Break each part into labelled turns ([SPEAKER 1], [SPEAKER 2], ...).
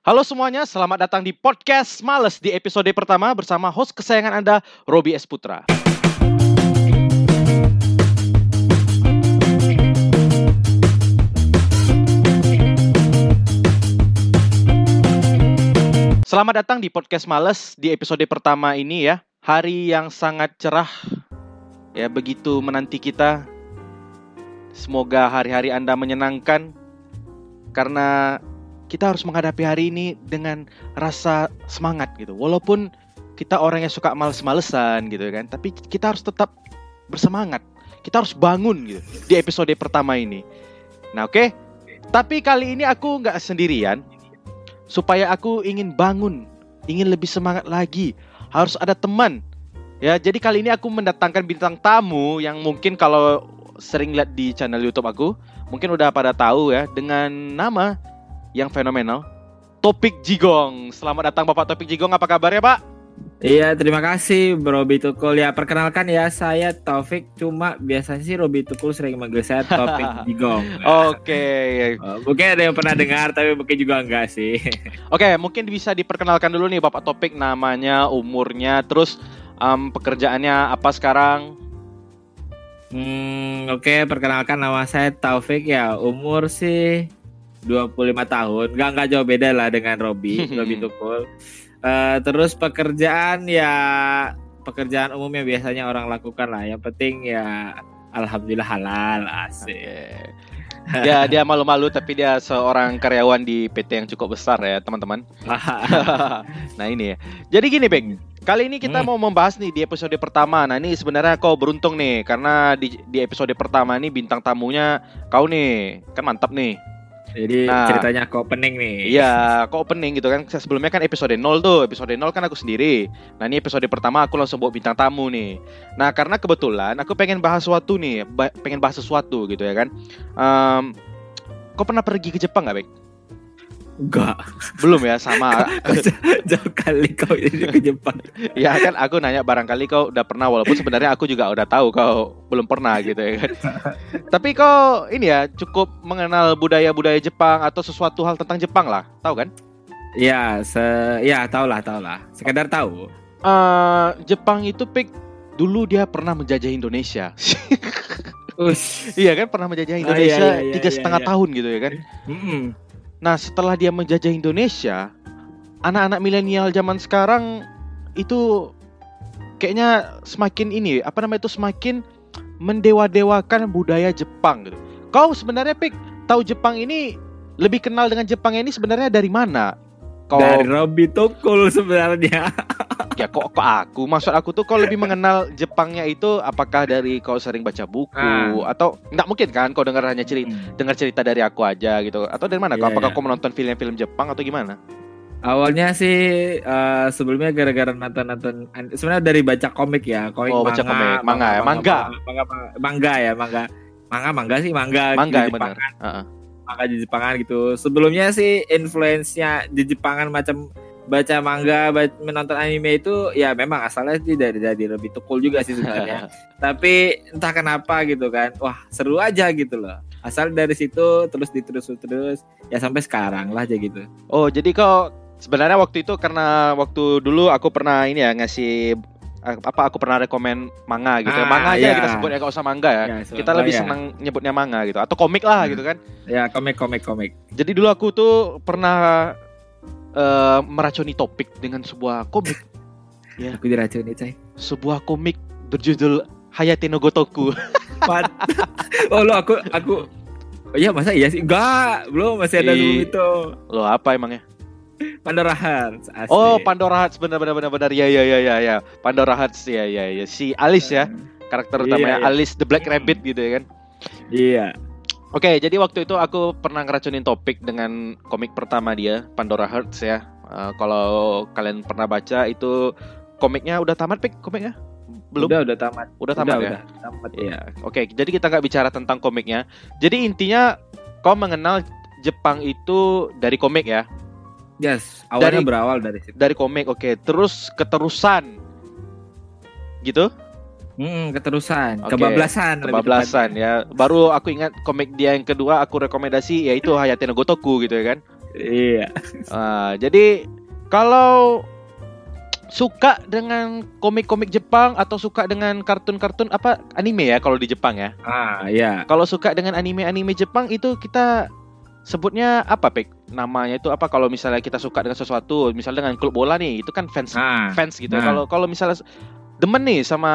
[SPEAKER 1] Halo semuanya, selamat datang di podcast Males di episode pertama bersama host kesayangan Anda, Robi S. Putra. Selamat datang di podcast Males di episode pertama ini ya. Hari yang sangat cerah. Ya, begitu menanti kita. Semoga hari-hari Anda menyenangkan karena kita harus menghadapi hari ini dengan rasa semangat gitu. Walaupun kita orang yang suka males-malesan gitu kan, tapi kita harus tetap bersemangat. Kita harus bangun gitu di episode pertama ini. Nah, oke. Tapi kali ini aku nggak sendirian. Supaya aku ingin bangun, ingin lebih semangat lagi, harus ada teman. Ya, jadi kali ini aku mendatangkan bintang tamu yang mungkin kalau sering lihat di channel YouTube aku, mungkin udah pada tahu ya dengan nama yang fenomenal. Topik Jigong. Selamat datang Bapak Topik Jigong. Apa kabarnya, Pak?
[SPEAKER 2] Iya, terima kasih Robi Tukul. Ya, perkenalkan ya, saya Taufik. Cuma biasanya sih Robi Tukul sering manggil saya Taufik Jigong.
[SPEAKER 1] Oke.
[SPEAKER 2] Oh, mungkin ada yang pernah dengar, tapi mungkin juga enggak sih.
[SPEAKER 1] Oke, mungkin bisa diperkenalkan dulu nih Bapak Topik namanya, umurnya, terus um, pekerjaannya apa sekarang?
[SPEAKER 2] Hmm, oke, perkenalkan nama saya Taufik ya. Umur sih 25 tahun. Enggak enggak jauh beda lah dengan Robi, Robi Tukul. Uh, terus pekerjaan ya pekerjaan umum yang biasanya orang lakukan lah. Yang penting ya alhamdulillah halal asik.
[SPEAKER 1] Oke. Ya, dia malu-malu tapi dia seorang karyawan di PT yang cukup besar ya, teman-teman. nah, ini ya. Jadi gini, Beng. Kali ini kita
[SPEAKER 2] Hmm.
[SPEAKER 1] mau membahas nih di episode pertama. Nah, ini sebenarnya kau beruntung nih karena di di episode pertama ini bintang tamunya kau nih. Kan mantap nih.
[SPEAKER 2] Jadi
[SPEAKER 1] Nah.
[SPEAKER 2] ceritanya kok pening nih.
[SPEAKER 1] Iya, kok opening gitu kan. Sebelumnya kan episode 0 tuh. Episode 0 kan aku sendiri. Nah, ini episode pertama aku langsung bawa bintang tamu nih. Nah, karena kebetulan aku pengen bahas sesuatu nih, pengen bahas sesuatu gitu ya kan. Em, kau pernah pergi ke Jepang gak, Bek?
[SPEAKER 2] Enggak.
[SPEAKER 1] Belum ya, sama.
[SPEAKER 2] Jauh kali kau ini ke Jepang.
[SPEAKER 1] ya kan aku nanya barangkali kau udah pernah walaupun sebenarnya aku juga udah tahu kau belum pernah gitu ya kan. Tapi kau ini ya cukup mengenal budaya-budaya Jepang atau sesuatu hal tentang Jepang lah, tahu kan?
[SPEAKER 2] Ya, se ya tahu lah, tahu lah. Sekedar tahu.
[SPEAKER 1] Eh, Jepang itu pik dulu dia pernah menjajah Indonesia. Iya kan pernah menjajah
[SPEAKER 2] Ah,
[SPEAKER 1] Indonesia
[SPEAKER 2] iya, iya,
[SPEAKER 1] tiga
[SPEAKER 2] iya,
[SPEAKER 1] setengah
[SPEAKER 2] iya.
[SPEAKER 1] tahun gitu ya kan.
[SPEAKER 2] Mm-mm.
[SPEAKER 1] Nah setelah dia menjajah Indonesia, anak-anak milenial zaman sekarang itu kayaknya semakin ini apa namanya itu semakin mendewa-dewakan budaya Jepang gitu. Kau sebenarnya pik tahu Jepang ini lebih kenal dengan Jepang ini sebenarnya dari mana? Kau
[SPEAKER 2] Dari Robi Tukul sebenarnya.
[SPEAKER 1] ya kok kok aku maksud aku tuh kau lebih mengenal Jepangnya itu apakah dari kau sering baca buku
[SPEAKER 2] Ah.
[SPEAKER 1] atau nggak mungkin kan kau dengar hanya cerita dengar cerita dari aku aja gitu atau dari mana kau
[SPEAKER 2] Iya,
[SPEAKER 1] apakah
[SPEAKER 2] iya.
[SPEAKER 1] kau menonton film-film Jepang atau gimana
[SPEAKER 2] Awalnya sih eh, sebelumnya gara-gara nonton-nonton sebenarnya dari baca komik ya, komik
[SPEAKER 1] Oh, baca komik. Manga ya, manga.
[SPEAKER 2] manga, manga, manga ya, manga. Manga manga sih manga
[SPEAKER 1] mangga
[SPEAKER 2] di
[SPEAKER 1] ya benar
[SPEAKER 2] Jepangan,
[SPEAKER 1] Heeh.
[SPEAKER 2] Manga di Jepangan gitu. Sebelumnya sih influence-nya di Jepangan macam baca manga, baca, menonton anime itu ya memang asalnya sih dari dari lebih tukul juga sih sebenarnya. Tapi entah kenapa gitu kan, wah seru aja gitu loh. Asal dari situ terus diterus terus ya sampai sekarang lah aja gitu.
[SPEAKER 1] oh jadi kau sebenarnya waktu itu karena waktu dulu aku pernah ini ya ngasih apa aku pernah rekomen manga gitu
[SPEAKER 2] Ah,
[SPEAKER 1] manga aja
[SPEAKER 2] iya.
[SPEAKER 1] kita sebut ya kalau usah manga ya
[SPEAKER 2] Ya, so-
[SPEAKER 1] kita
[SPEAKER 2] oh,
[SPEAKER 1] lebih
[SPEAKER 2] ya.
[SPEAKER 1] senang nyebutnya manga gitu atau komik lah
[SPEAKER 2] Hmm.
[SPEAKER 1] gitu kan
[SPEAKER 2] Ya komik komik komik.
[SPEAKER 1] Jadi dulu aku tuh pernah eh, meracuni topik dengan sebuah komik,
[SPEAKER 2] Aku diracuni coy.
[SPEAKER 1] sebuah komik berjudul Hayate no Gotoku.
[SPEAKER 2] Oh lo aku aku Oh iya masa iya sih? Enggak, belum masih ada
[SPEAKER 1] Ih.
[SPEAKER 2] sebelum itu.
[SPEAKER 1] Loh apa emangnya?
[SPEAKER 2] Pandora Hearts. asik.
[SPEAKER 1] Oh Pandora Hearts benar benar benar benar ya ya ya ya ya Pandora Hearts ya ya ya si Alice ya karakter
[SPEAKER 2] Iya,
[SPEAKER 1] utamanya
[SPEAKER 2] iya.
[SPEAKER 1] Alice the Black Rabbit gitu ya kan.
[SPEAKER 2] Iya.
[SPEAKER 1] Oke jadi waktu itu aku pernah ngeracunin topik dengan komik pertama dia Pandora Hearts ya. Eh, kalau kalian pernah baca itu komiknya udah tamat pik komiknya? Belum?
[SPEAKER 2] Udah udah tamat.
[SPEAKER 1] Udah tamat ya?
[SPEAKER 2] Udah, tamat ya.
[SPEAKER 1] Iya, oke. Jadi kita nggak bicara tentang komiknya. Jadi intinya kau mengenal Jepang itu dari komik ya,
[SPEAKER 2] Yes, awalnya
[SPEAKER 1] Dari-
[SPEAKER 2] berawal dari situ.
[SPEAKER 1] dari komik. Oke, terus keterusan, gitu,
[SPEAKER 2] Hmm, keterusan,
[SPEAKER 1] Oke,
[SPEAKER 2] kebablasan,
[SPEAKER 1] kebablasan ya. Baru aku ingat komik dia yang kedua aku rekomendasi yaitu Hayate no Gotoku gitu ya kan.
[SPEAKER 2] Iya.
[SPEAKER 1] Ah, jadi kalau suka dengan komik-komik Jepang atau suka dengan kartun-kartun apa anime ya kalau di Jepang ya.
[SPEAKER 2] Ah, iya.
[SPEAKER 1] Kalau suka dengan anime-anime Jepang itu kita sebutnya apa, Pek? Namanya itu apa kalau misalnya kita suka dengan sesuatu, misalnya dengan klub bola nih, itu kan fans
[SPEAKER 2] Ah,
[SPEAKER 1] fans gitu.
[SPEAKER 2] nah.
[SPEAKER 1] Kalau kalau misalnya demen nih sama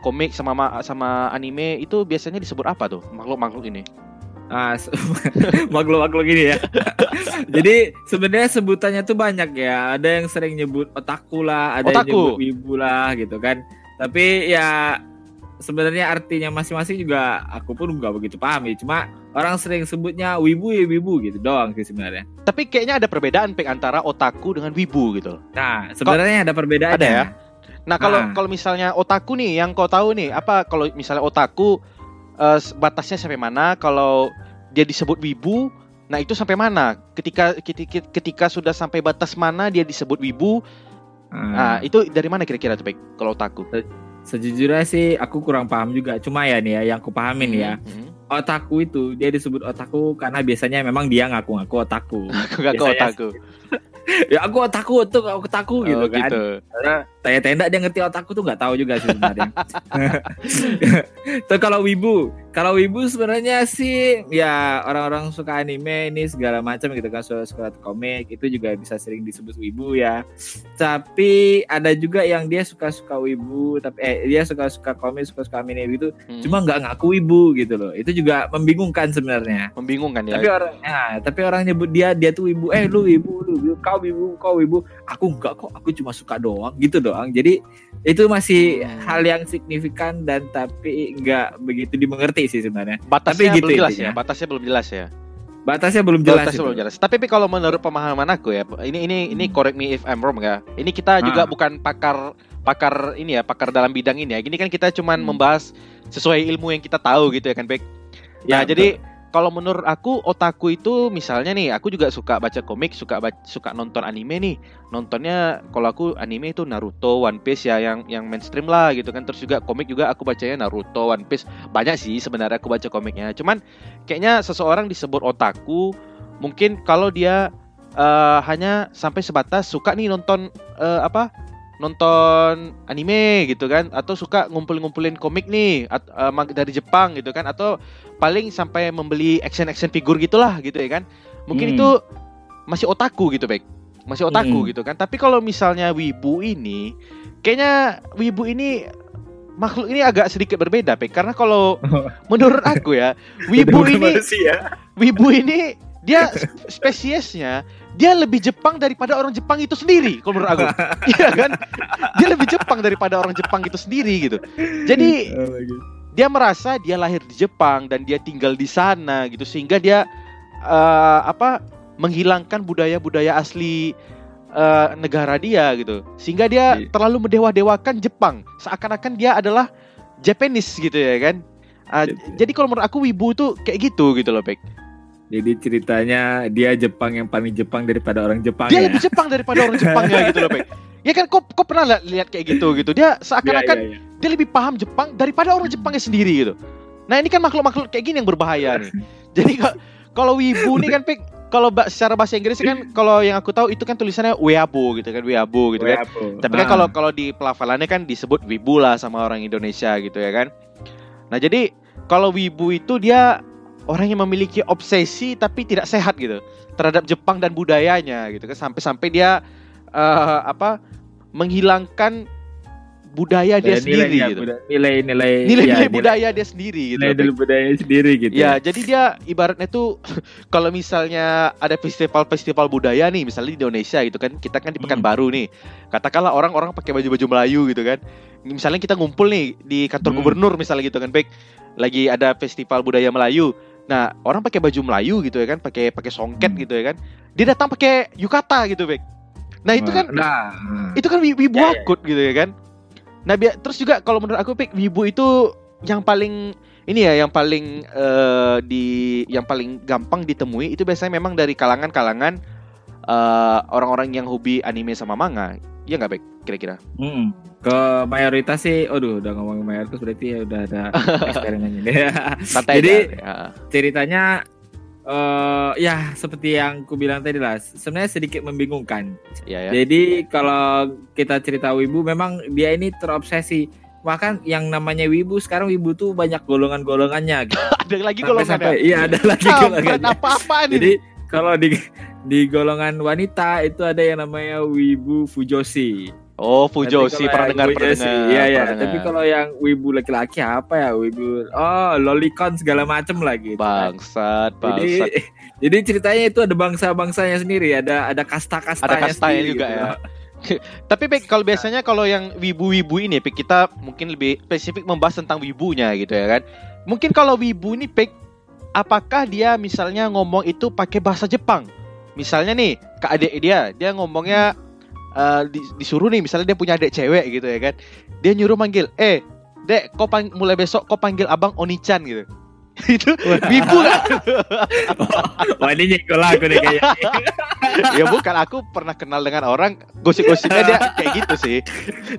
[SPEAKER 1] komik sama ma- sama anime itu biasanya disebut apa tuh makhluk-makhluk ini?
[SPEAKER 2] Ah, makhluk-makhluk gini ya. Jadi sebenarnya sebutannya tuh banyak ya. Ada yang sering nyebut otaku lah, ada
[SPEAKER 1] Otaku.
[SPEAKER 2] yang nyebut wibu lah gitu kan. Tapi ya sebenarnya artinya masing-masing juga aku pun nggak begitu paham ya. Cuma orang sering sebutnya wibu ya wibu gitu doang sih sebenarnya.
[SPEAKER 1] Tapi kayaknya ada perbedaan Pek antara otaku dengan wibu gitu.
[SPEAKER 2] Nah, sebenarnya ada perbedaannya.
[SPEAKER 1] Ada ya? Nah kalau
[SPEAKER 2] Ah.
[SPEAKER 1] kalau misalnya otaku nih yang kau tahu nih apa kalau misalnya otaku eh, batasnya sampai mana kalau dia disebut wibu nah itu sampai mana ketika ketika, ketika sudah sampai batas mana dia disebut wibu nah
[SPEAKER 2] Ah,
[SPEAKER 1] itu dari mana kira-kira tuh Pek kalau otaku
[SPEAKER 2] sejujurnya sih aku kurang paham juga. Cuma ya nih ya yang aku pahamin ya.
[SPEAKER 1] Hmm.
[SPEAKER 2] Otaku itu dia disebut otaku karena biasanya memang dia ngaku-ngaku otaku.
[SPEAKER 1] aku
[SPEAKER 2] Biasanya
[SPEAKER 1] otaku
[SPEAKER 2] ya aku otaku tuh aku otaku gitu
[SPEAKER 1] oh,
[SPEAKER 2] kan.
[SPEAKER 1] gitu
[SPEAKER 2] Karena tanya tenda dia ngerti otakku tuh nggak tahu juga sih sebenarnya. Tuh kalau wibu, kalau wibu sebenarnya sih ya orang-orang suka anime ini segala macam gitu kan, suka suka komik itu juga bisa sering disebut wibu ya. Tapi ada juga yang dia suka-suka wibu, tapi eh dia suka-suka komik, suka-suka anime gitu,
[SPEAKER 1] Hmm.
[SPEAKER 2] cuma nggak ngaku wibu gitu loh. Itu juga membingungkan sebenarnya.
[SPEAKER 1] membingungkan ya
[SPEAKER 2] Tapi orang, nah, tapi orang nyebut dia dia tuh wibu, eh lu wibu, lu wibu, kau wibu, kau wibu. Aku enggak kok, aku cuma suka doang gitu doang. Jadi itu masih
[SPEAKER 1] Hmm.
[SPEAKER 2] hal yang signifikan dan tapi nggak begitu dimengerti sih sebenarnya.
[SPEAKER 1] batasnya
[SPEAKER 2] Tapi gitu
[SPEAKER 1] belum jelas
[SPEAKER 2] intinya.
[SPEAKER 1] ya batasnya belum jelas ya
[SPEAKER 2] Batasnya belum jelas.
[SPEAKER 1] Batasnya
[SPEAKER 2] itu.
[SPEAKER 1] belum jelas. Tapi Pi, kalau menurut pemahaman aku ya, ini ini ini
[SPEAKER 2] Hmm.
[SPEAKER 1] correct me if I'm wrong ya. Ini kita juga
[SPEAKER 2] Ah.
[SPEAKER 1] bukan pakar pakar ini ya, pakar dalam bidang ini ya. Gini kan kita cuman
[SPEAKER 2] Hmm.
[SPEAKER 1] membahas sesuai ilmu yang kita tahu gitu ya kan, Bek. Ya,
[SPEAKER 2] Ya,
[SPEAKER 1] jadi kalau menurut aku otaku itu misalnya nih, aku juga suka baca komik, suka baca, suka nonton anime nih. Nontonnya kalau aku anime itu Naruto, One Piece ya yang yang mainstream lah gitu kan. Terus juga komik juga aku bacanya Naruto, One Piece. Banyak sih sebenarnya aku baca komiknya. Cuman kayaknya seseorang disebut otaku mungkin kalau dia eh, hanya sampai sebatas suka nih nonton eh, apa? Nonton anime gitu kan atau suka ngumpul-ngumpulin komik nih at- mag- dari Jepang gitu kan atau paling sampai membeli action-action figur gitulah gitu ya kan. Mungkin
[SPEAKER 2] Hmm.
[SPEAKER 1] itu masih otaku gitu, Bek. Masih otaku
[SPEAKER 2] Hmm.
[SPEAKER 1] gitu kan. Tapi kalau misalnya wibu ini kayaknya wibu ini makhluk ini agak sedikit berbeda, Bek. Karena kalau menurut aku ya, wibu ini wibu ini dia sp- spesiesnya dia lebih Jepang daripada orang Jepang itu sendiri kalau menurut aku. Iya kan? Dia lebih Jepang daripada orang Jepang itu sendiri gitu. Jadi dia merasa dia lahir di Jepang dan dia tinggal di sana gitu sehingga dia eh, apa menghilangkan budaya-budaya asli eh, negara dia gitu. Sehingga dia
[SPEAKER 2] Iya.
[SPEAKER 1] terlalu mendewa-dewakan Jepang. Seakan-akan dia adalah Japanese gitu ya kan.
[SPEAKER 2] Iya.
[SPEAKER 1] jadi kalau menurut aku wibu tuh kayak gitu gitu loh, Pek.
[SPEAKER 2] Jadi ceritanya dia Jepang yang paling Jepang daripada orang Jepang
[SPEAKER 1] dia
[SPEAKER 2] ya.
[SPEAKER 1] lebih Jepang daripada orang Jepangnya gitu loh, Pek. Ya kan kok kok pernah li- lihat kayak gitu gitu. Dia seakan-akan
[SPEAKER 2] Iya, iya, iya.
[SPEAKER 1] dia lebih paham Jepang daripada orang Jepangnya sendiri gitu. Nah, ini kan makhluk-makhluk kayak gini yang berbahaya nih. Jadi ka- kalau wibu nih kan Pek, kalau ba- secara bahasa Inggris kan kalau yang aku tahu itu kan tulisannya weabo gitu kan, weabo gitu kan.
[SPEAKER 2] Weabo.
[SPEAKER 1] Tapi kan
[SPEAKER 2] Ah.
[SPEAKER 1] kalau kalau di pelafalannya kan disebut wibu lah sama orang Indonesia gitu ya kan. Nah, jadi kalau wibu itu dia orang yang memiliki obsesi tapi tidak sehat gitu terhadap Jepang dan budayanya gitu kan sampai-sampai dia eh, apa menghilangkan budaya dia
[SPEAKER 2] Nilai-
[SPEAKER 1] sendiri
[SPEAKER 2] nilai-
[SPEAKER 1] gitu.
[SPEAKER 2] Nilai-nilai
[SPEAKER 1] Nilai-nilai
[SPEAKER 2] ya,
[SPEAKER 1] budaya dia sendiri gitu.
[SPEAKER 2] Nilai nilai budaya sendiri gitu.
[SPEAKER 1] Ya, jadi dia ibaratnya tuh kalau misalnya ada festival-festival budaya nih, misalnya di Indonesia gitu kan, kita kan di
[SPEAKER 2] Hmm.
[SPEAKER 1] Pekanbaru nih. Katakanlah orang-orang pakai baju-baju Melayu gitu kan. Misalnya kita ngumpul nih di kantor
[SPEAKER 2] Hmm.
[SPEAKER 1] gubernur misalnya gitu kan, baik lagi ada festival budaya Melayu. Nah, orang pakai baju Melayu gitu ya kan, pakai pakai songket
[SPEAKER 2] Hmm.
[SPEAKER 1] gitu ya kan. Dia datang pakai yukata gitu, baik. Nah, itu kan
[SPEAKER 2] nah,
[SPEAKER 1] itu kan wi- wibu
[SPEAKER 2] Ya, ya.
[SPEAKER 1] akut gitu ya kan. Nah, bi- terus juga kalau menurut aku Pik, wibu itu yang paling ini ya yang paling eh, di yang paling gampang ditemui itu biasanya memang dari kalangan-kalangan eh, orang-orang yang hobi anime sama manga. Iya nggak Pik kira-kira?
[SPEAKER 2] Mm. Ke mayoritas sih, aduh udah ngomong mayoritas berarti ya udah ada eksperimennya. Jadi-.
[SPEAKER 1] Ya.
[SPEAKER 2] Ceritanya eh ya seperti yang ku bilang tadi lah, sebenarnya sedikit membingungkan.
[SPEAKER 1] Ya ya.
[SPEAKER 2] Jadi kalau kita cerita wibu memang dia ini terobsesi. Bahkan yang namanya wibu sekarang wibu tuh banyak golongan-golongannya gitu.
[SPEAKER 1] Ada lagi golongan
[SPEAKER 2] sampai-
[SPEAKER 1] ya.
[SPEAKER 2] Iya, ada lagi
[SPEAKER 1] apa-apaan ini?
[SPEAKER 2] Jadi kalau di di golongan wanita itu ada yang namanya wibu fujoshi.
[SPEAKER 1] Oh, Fujoshi
[SPEAKER 2] kalau
[SPEAKER 1] pernah
[SPEAKER 2] yang
[SPEAKER 1] dengar pernah dengar.
[SPEAKER 2] Iya iya.
[SPEAKER 1] pernah
[SPEAKER 2] Tapi kalau yang wibu laki-laki apa ya wibu? Oh lolicon segala macem lah gitu. kan.
[SPEAKER 1] bangsat,
[SPEAKER 2] Jadi
[SPEAKER 1] bangsat.
[SPEAKER 2] jadi ceritanya itu ada bangsa-bangsanya sendiri, ada ada kasta-kastanya
[SPEAKER 1] Ada kastanya
[SPEAKER 2] sendiri
[SPEAKER 1] juga
[SPEAKER 2] gitu.
[SPEAKER 1] ya. Tapi Pek, kalau biasanya kalau yang wibu-wibu ini Pek, kita mungkin lebih spesifik membahas tentang wibunya gitu ya kan. Mungkin kalau wibu ini Pek, apakah dia misalnya ngomong itu pakai bahasa Jepang? Misalnya nih, ke adik dia, dia ngomongnya di- disuruh nih, misalnya dia punya adik cewek gitu ya kan. Dia nyuruh manggil, "Eh, Dek, kau pang- mulai besok kau panggil Abang Onichan gitu." itu wibu kan?
[SPEAKER 2] Wah ini nyekolah aku nih kayaknya.
[SPEAKER 1] ya bukan aku pernah kenal dengan orang gosip-gosipnya dia kayak gitu sih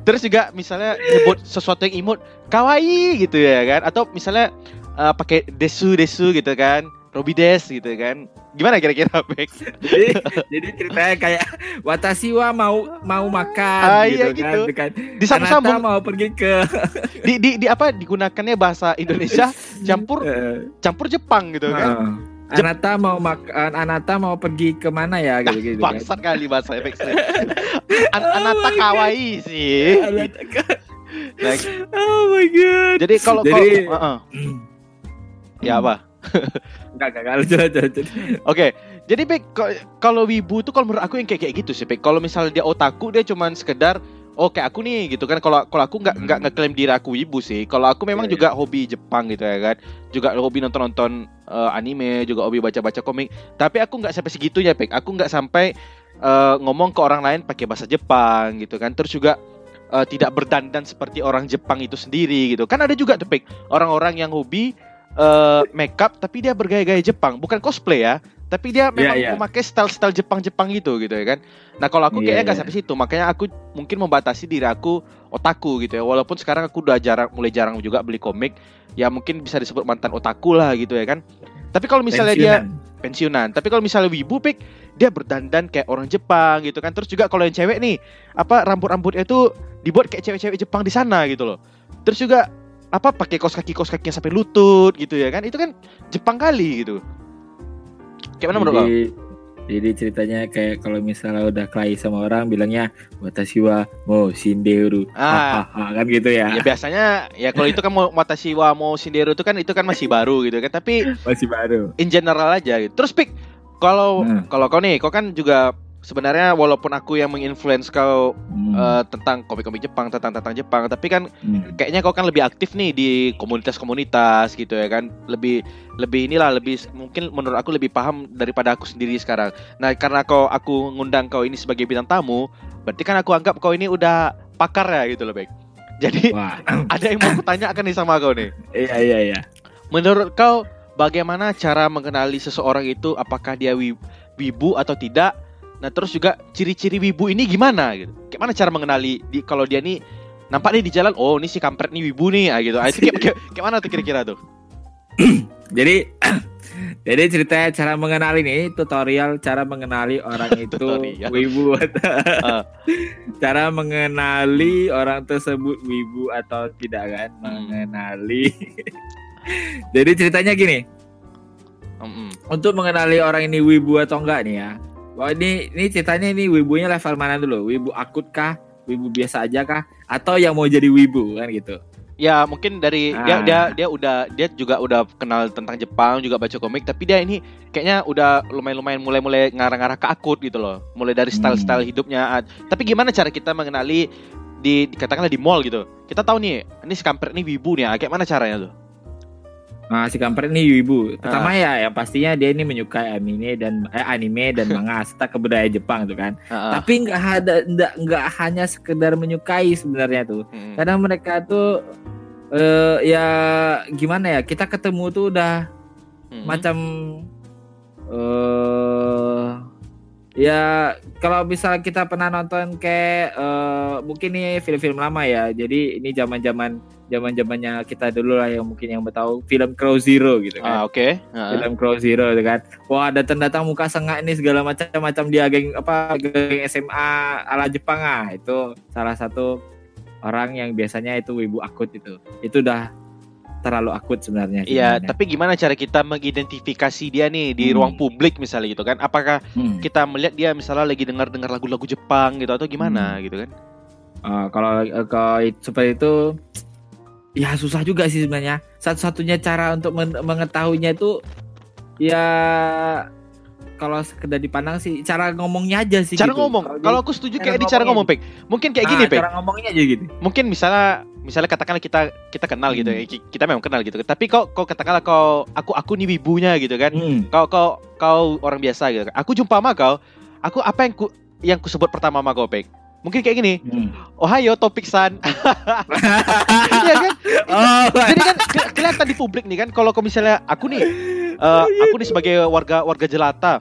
[SPEAKER 1] terus juga misalnya nyebut sesuatu yang imut kawaii gitu ya kan atau misalnya eh, pakai desu desu gitu kan Robi Des gitu kan gimana kira-kira Bek?
[SPEAKER 2] jadi jadi ceritanya kayak watashi wa mau mau makan
[SPEAKER 1] Ah,
[SPEAKER 2] gitu,
[SPEAKER 1] iya
[SPEAKER 2] kan,
[SPEAKER 1] gitu.
[SPEAKER 2] gitu kan.
[SPEAKER 1] disambung-sambung
[SPEAKER 2] Anata mau pergi ke
[SPEAKER 1] di, di, di apa digunakannya bahasa Indonesia campur
[SPEAKER 2] Eh,
[SPEAKER 1] campur Jepang gitu kan
[SPEAKER 2] uh, Anata mau makan Anata mau pergi ke mana ya gitu gitu kan.
[SPEAKER 1] bangsat kali bahasa efek An Anata kawaii sih
[SPEAKER 2] Anata ka-
[SPEAKER 1] Nah,
[SPEAKER 2] oh my god
[SPEAKER 1] jadi kalau
[SPEAKER 2] Jadi-
[SPEAKER 1] kalau uh-uh. ya apa
[SPEAKER 2] enggak enggak enggak lucu lucu, lucu.
[SPEAKER 1] Oke, jadi ko- kalau wibu tuh kalau menurut aku yang kayak kayak gitu sih, Pek. Kalau misalnya dia otaku dia cuman sekedar oh kayak aku nih gitu kan. Kalau kalau aku nggak nggak
[SPEAKER 2] Hmm.
[SPEAKER 1] ngeklaim diri aku wibu sih. Kalau aku memang
[SPEAKER 2] Iya,
[SPEAKER 1] juga hobi Jepang gitu ya kan. Juga hobi nonton-nonton eh, anime, juga hobi baca-baca komik. Tapi aku nggak sampai segitunya, Pek. Aku nggak sampai eh, ngomong ke orang lain pakai bahasa Jepang gitu kan. Terus juga eh, tidak berdandan seperti orang Jepang itu sendiri gitu. Kan ada juga tuh, Pek, orang-orang yang hobi eh makeup tapi dia bergaya-gaya Jepang, bukan cosplay ya, tapi dia memang
[SPEAKER 2] iya.
[SPEAKER 1] memakai style-style Jepang-Jepang gitu gitu ya kan. Nah kalau aku
[SPEAKER 2] Iya,
[SPEAKER 1] kayaknya nggak
[SPEAKER 2] iya.
[SPEAKER 1] sampai situ, makanya aku mungkin membatasi diri aku otaku gitu ya. Walaupun sekarang aku udah jarang, mulai jarang juga beli komik, ya mungkin bisa disebut mantan otaku lah gitu ya kan. Tapi kalau misalnya dia
[SPEAKER 2] Pensiunan.
[SPEAKER 1] pensiunan, tapi kalau misalnya wibu pik dia berdandan kayak orang Jepang gitu kan. Terus juga kalau yang cewek nih, apa rambut-rambutnya itu dibuat kayak cewek-cewek Jepang di sana gitu loh. Terus juga apa pakai kaos kaki kaos kakinya sampai lutut gitu ya kan? Itu kan Jepang kali gitu. Kayak mana menurut kau?
[SPEAKER 2] jadi, ceritanya kayak kalau misalnya udah kelahi sama orang bilangnya watashi wa mo shinderu.
[SPEAKER 1] Ah.
[SPEAKER 2] Hahaha, kan gitu ya,
[SPEAKER 1] ya biasanya ya kalau itu kan mau Watashi wa mau Shinderu itu kan itu kan masih baru gitu kan? Tapi
[SPEAKER 2] masih baru.
[SPEAKER 1] in general aja gitu. Terus pik kalau
[SPEAKER 2] Nah.
[SPEAKER 1] kalau kau nih kau kan juga sebenarnya walaupun aku yang menginfluence kau
[SPEAKER 2] Hmm,
[SPEAKER 1] eh, tentang komik-komik Jepang tentang tentang Jepang tapi kan
[SPEAKER 2] hmm.
[SPEAKER 1] kayaknya kau kan lebih aktif nih di komunitas-komunitas gitu ya kan. Lebih lebih inilah lebih mungkin menurut aku lebih paham daripada aku sendiri sekarang. Nah karena kau aku ngundang kau ini sebagai bintang tamu berarti kan aku anggap kau ini udah pakar ya gitu loh Bek. Jadi
[SPEAKER 2] wah.
[SPEAKER 1] ada yang mau aku tanyakan nih sama kau nih.
[SPEAKER 2] Iya iya iya.
[SPEAKER 1] Menurut kau bagaimana cara mengenali seseorang itu? Apakah dia wi- wibu atau tidak nah terus juga ciri-ciri wibu ini gimana gitu? Kayak mana cara mengenali di kalau dia nih nampak nih di jalan oh ini si kampret nih wibu nih ah, gitu. Ah, itu kayak, kayak, kayak mana tuh kira-kira tuh?
[SPEAKER 2] Jadi jadi ceritanya cara mengenali nih tutorial cara mengenali orang itu wibu.
[SPEAKER 1] Ah.
[SPEAKER 2] cara mengenali orang tersebut wibu atau tidak kan?
[SPEAKER 1] Hmm.
[SPEAKER 2] mengenali. Jadi ceritanya gini.
[SPEAKER 1] Mm-mm.
[SPEAKER 2] untuk mengenali orang ini wibu atau enggak nih ya Wah ini ini ceritanya ini wibunya level mana dulu? Wibu akut kah? Wibu biasa aja kah? Atau yang mau jadi wibu kan gitu?
[SPEAKER 1] Ya mungkin dari dia
[SPEAKER 2] Ah.
[SPEAKER 1] dia dia udah dia juga udah kenal tentang Jepang juga baca komik tapi dia ini kayaknya udah lumayan-lumayan mulai-mulai ngarah-ngarah ke akut gitu loh. Mulai dari style-style hidupnya. Ah, tapi gimana cara kita mengenali di katakanlah di mall gitu? Kita tahu nih ini si kampret ini wibu nih kayak mana caranya tuh
[SPEAKER 2] Nah, si kampret ini wibu. Pertama ya, yang pastinya dia ini menyukai anime dan eh, anime dan manga serta kebudayaan Jepang tuh kan.
[SPEAKER 1] Ah, ah.
[SPEAKER 2] Tapi nggak ada nggak nggak hanya sekedar menyukai sebenarnya tuh.
[SPEAKER 1] Mm-mm.
[SPEAKER 2] Kadang mereka tuh eh ya gimana ya? Kita ketemu tuh udah
[SPEAKER 1] Mm-mm.
[SPEAKER 2] macam eh Ya kalau misalnya kita pernah nonton kayak eh, mungkin nih film-film lama ya. Jadi ini zaman-zaman zaman-zamannya kita dulu lah yang mungkin yang tahu film Crow Zero gitu
[SPEAKER 1] Ah,
[SPEAKER 2] kan.
[SPEAKER 1] oke. Heeh.
[SPEAKER 2] Film Crow Zero gitu kan. Wah, datang-datang muka sengak ini segala macam-macam dia geng apa geng SMA ala Jepang ah. Itu salah satu orang yang biasanya itu wibu akut itu. Itu udah terlalu akut sebenarnya.
[SPEAKER 1] Iya, tapi gimana cara kita mengidentifikasi dia nih di
[SPEAKER 2] Hmm.
[SPEAKER 1] ruang publik misalnya gitu kan? Apakah
[SPEAKER 2] Hmm.
[SPEAKER 1] kita melihat dia misalnya lagi dengar-dengar lagu-lagu Jepang gitu atau gimana
[SPEAKER 2] Hmm.
[SPEAKER 1] gitu kan?
[SPEAKER 2] Eh, kalau eh, kalau seperti itu ya susah juga sih sebenarnya. Satu-satunya cara untuk men- mengetahuinya itu ya kalau sekedar dipandang sih cara ngomongnya aja sih
[SPEAKER 1] Cara
[SPEAKER 2] gitu.
[SPEAKER 1] ngomong. Kalau aku setuju kayak di cara ngomong,
[SPEAKER 2] ngomongnya
[SPEAKER 1] Pek. Mungkin kayak
[SPEAKER 2] Ah,
[SPEAKER 1] gini, Pek.
[SPEAKER 2] cara ngomongnya aja gitu.
[SPEAKER 1] Mungkin misalnya misalnya katakanlah kita kita kenal gitu ya.
[SPEAKER 2] Hmm.
[SPEAKER 1] Ki- Kita memang kenal gitu. Tapi kok kau katakanlah kau aku aku nih wibunya gitu kan.
[SPEAKER 2] Hmm.
[SPEAKER 1] Kau kau kau orang biasa gitu. Aku jumpa sama kau, aku apa yang ku yang ku sebut pertama sama kau, Pek? Mungkin kayak gini.
[SPEAKER 2] Hmm.
[SPEAKER 1] Ohayo topik san. Iya kan?
[SPEAKER 2] Oh,
[SPEAKER 1] Jadi kan ke- kelihatan di publik nih kan kalau misalnya aku nih eh, aku nih sebagai warga warga jelata.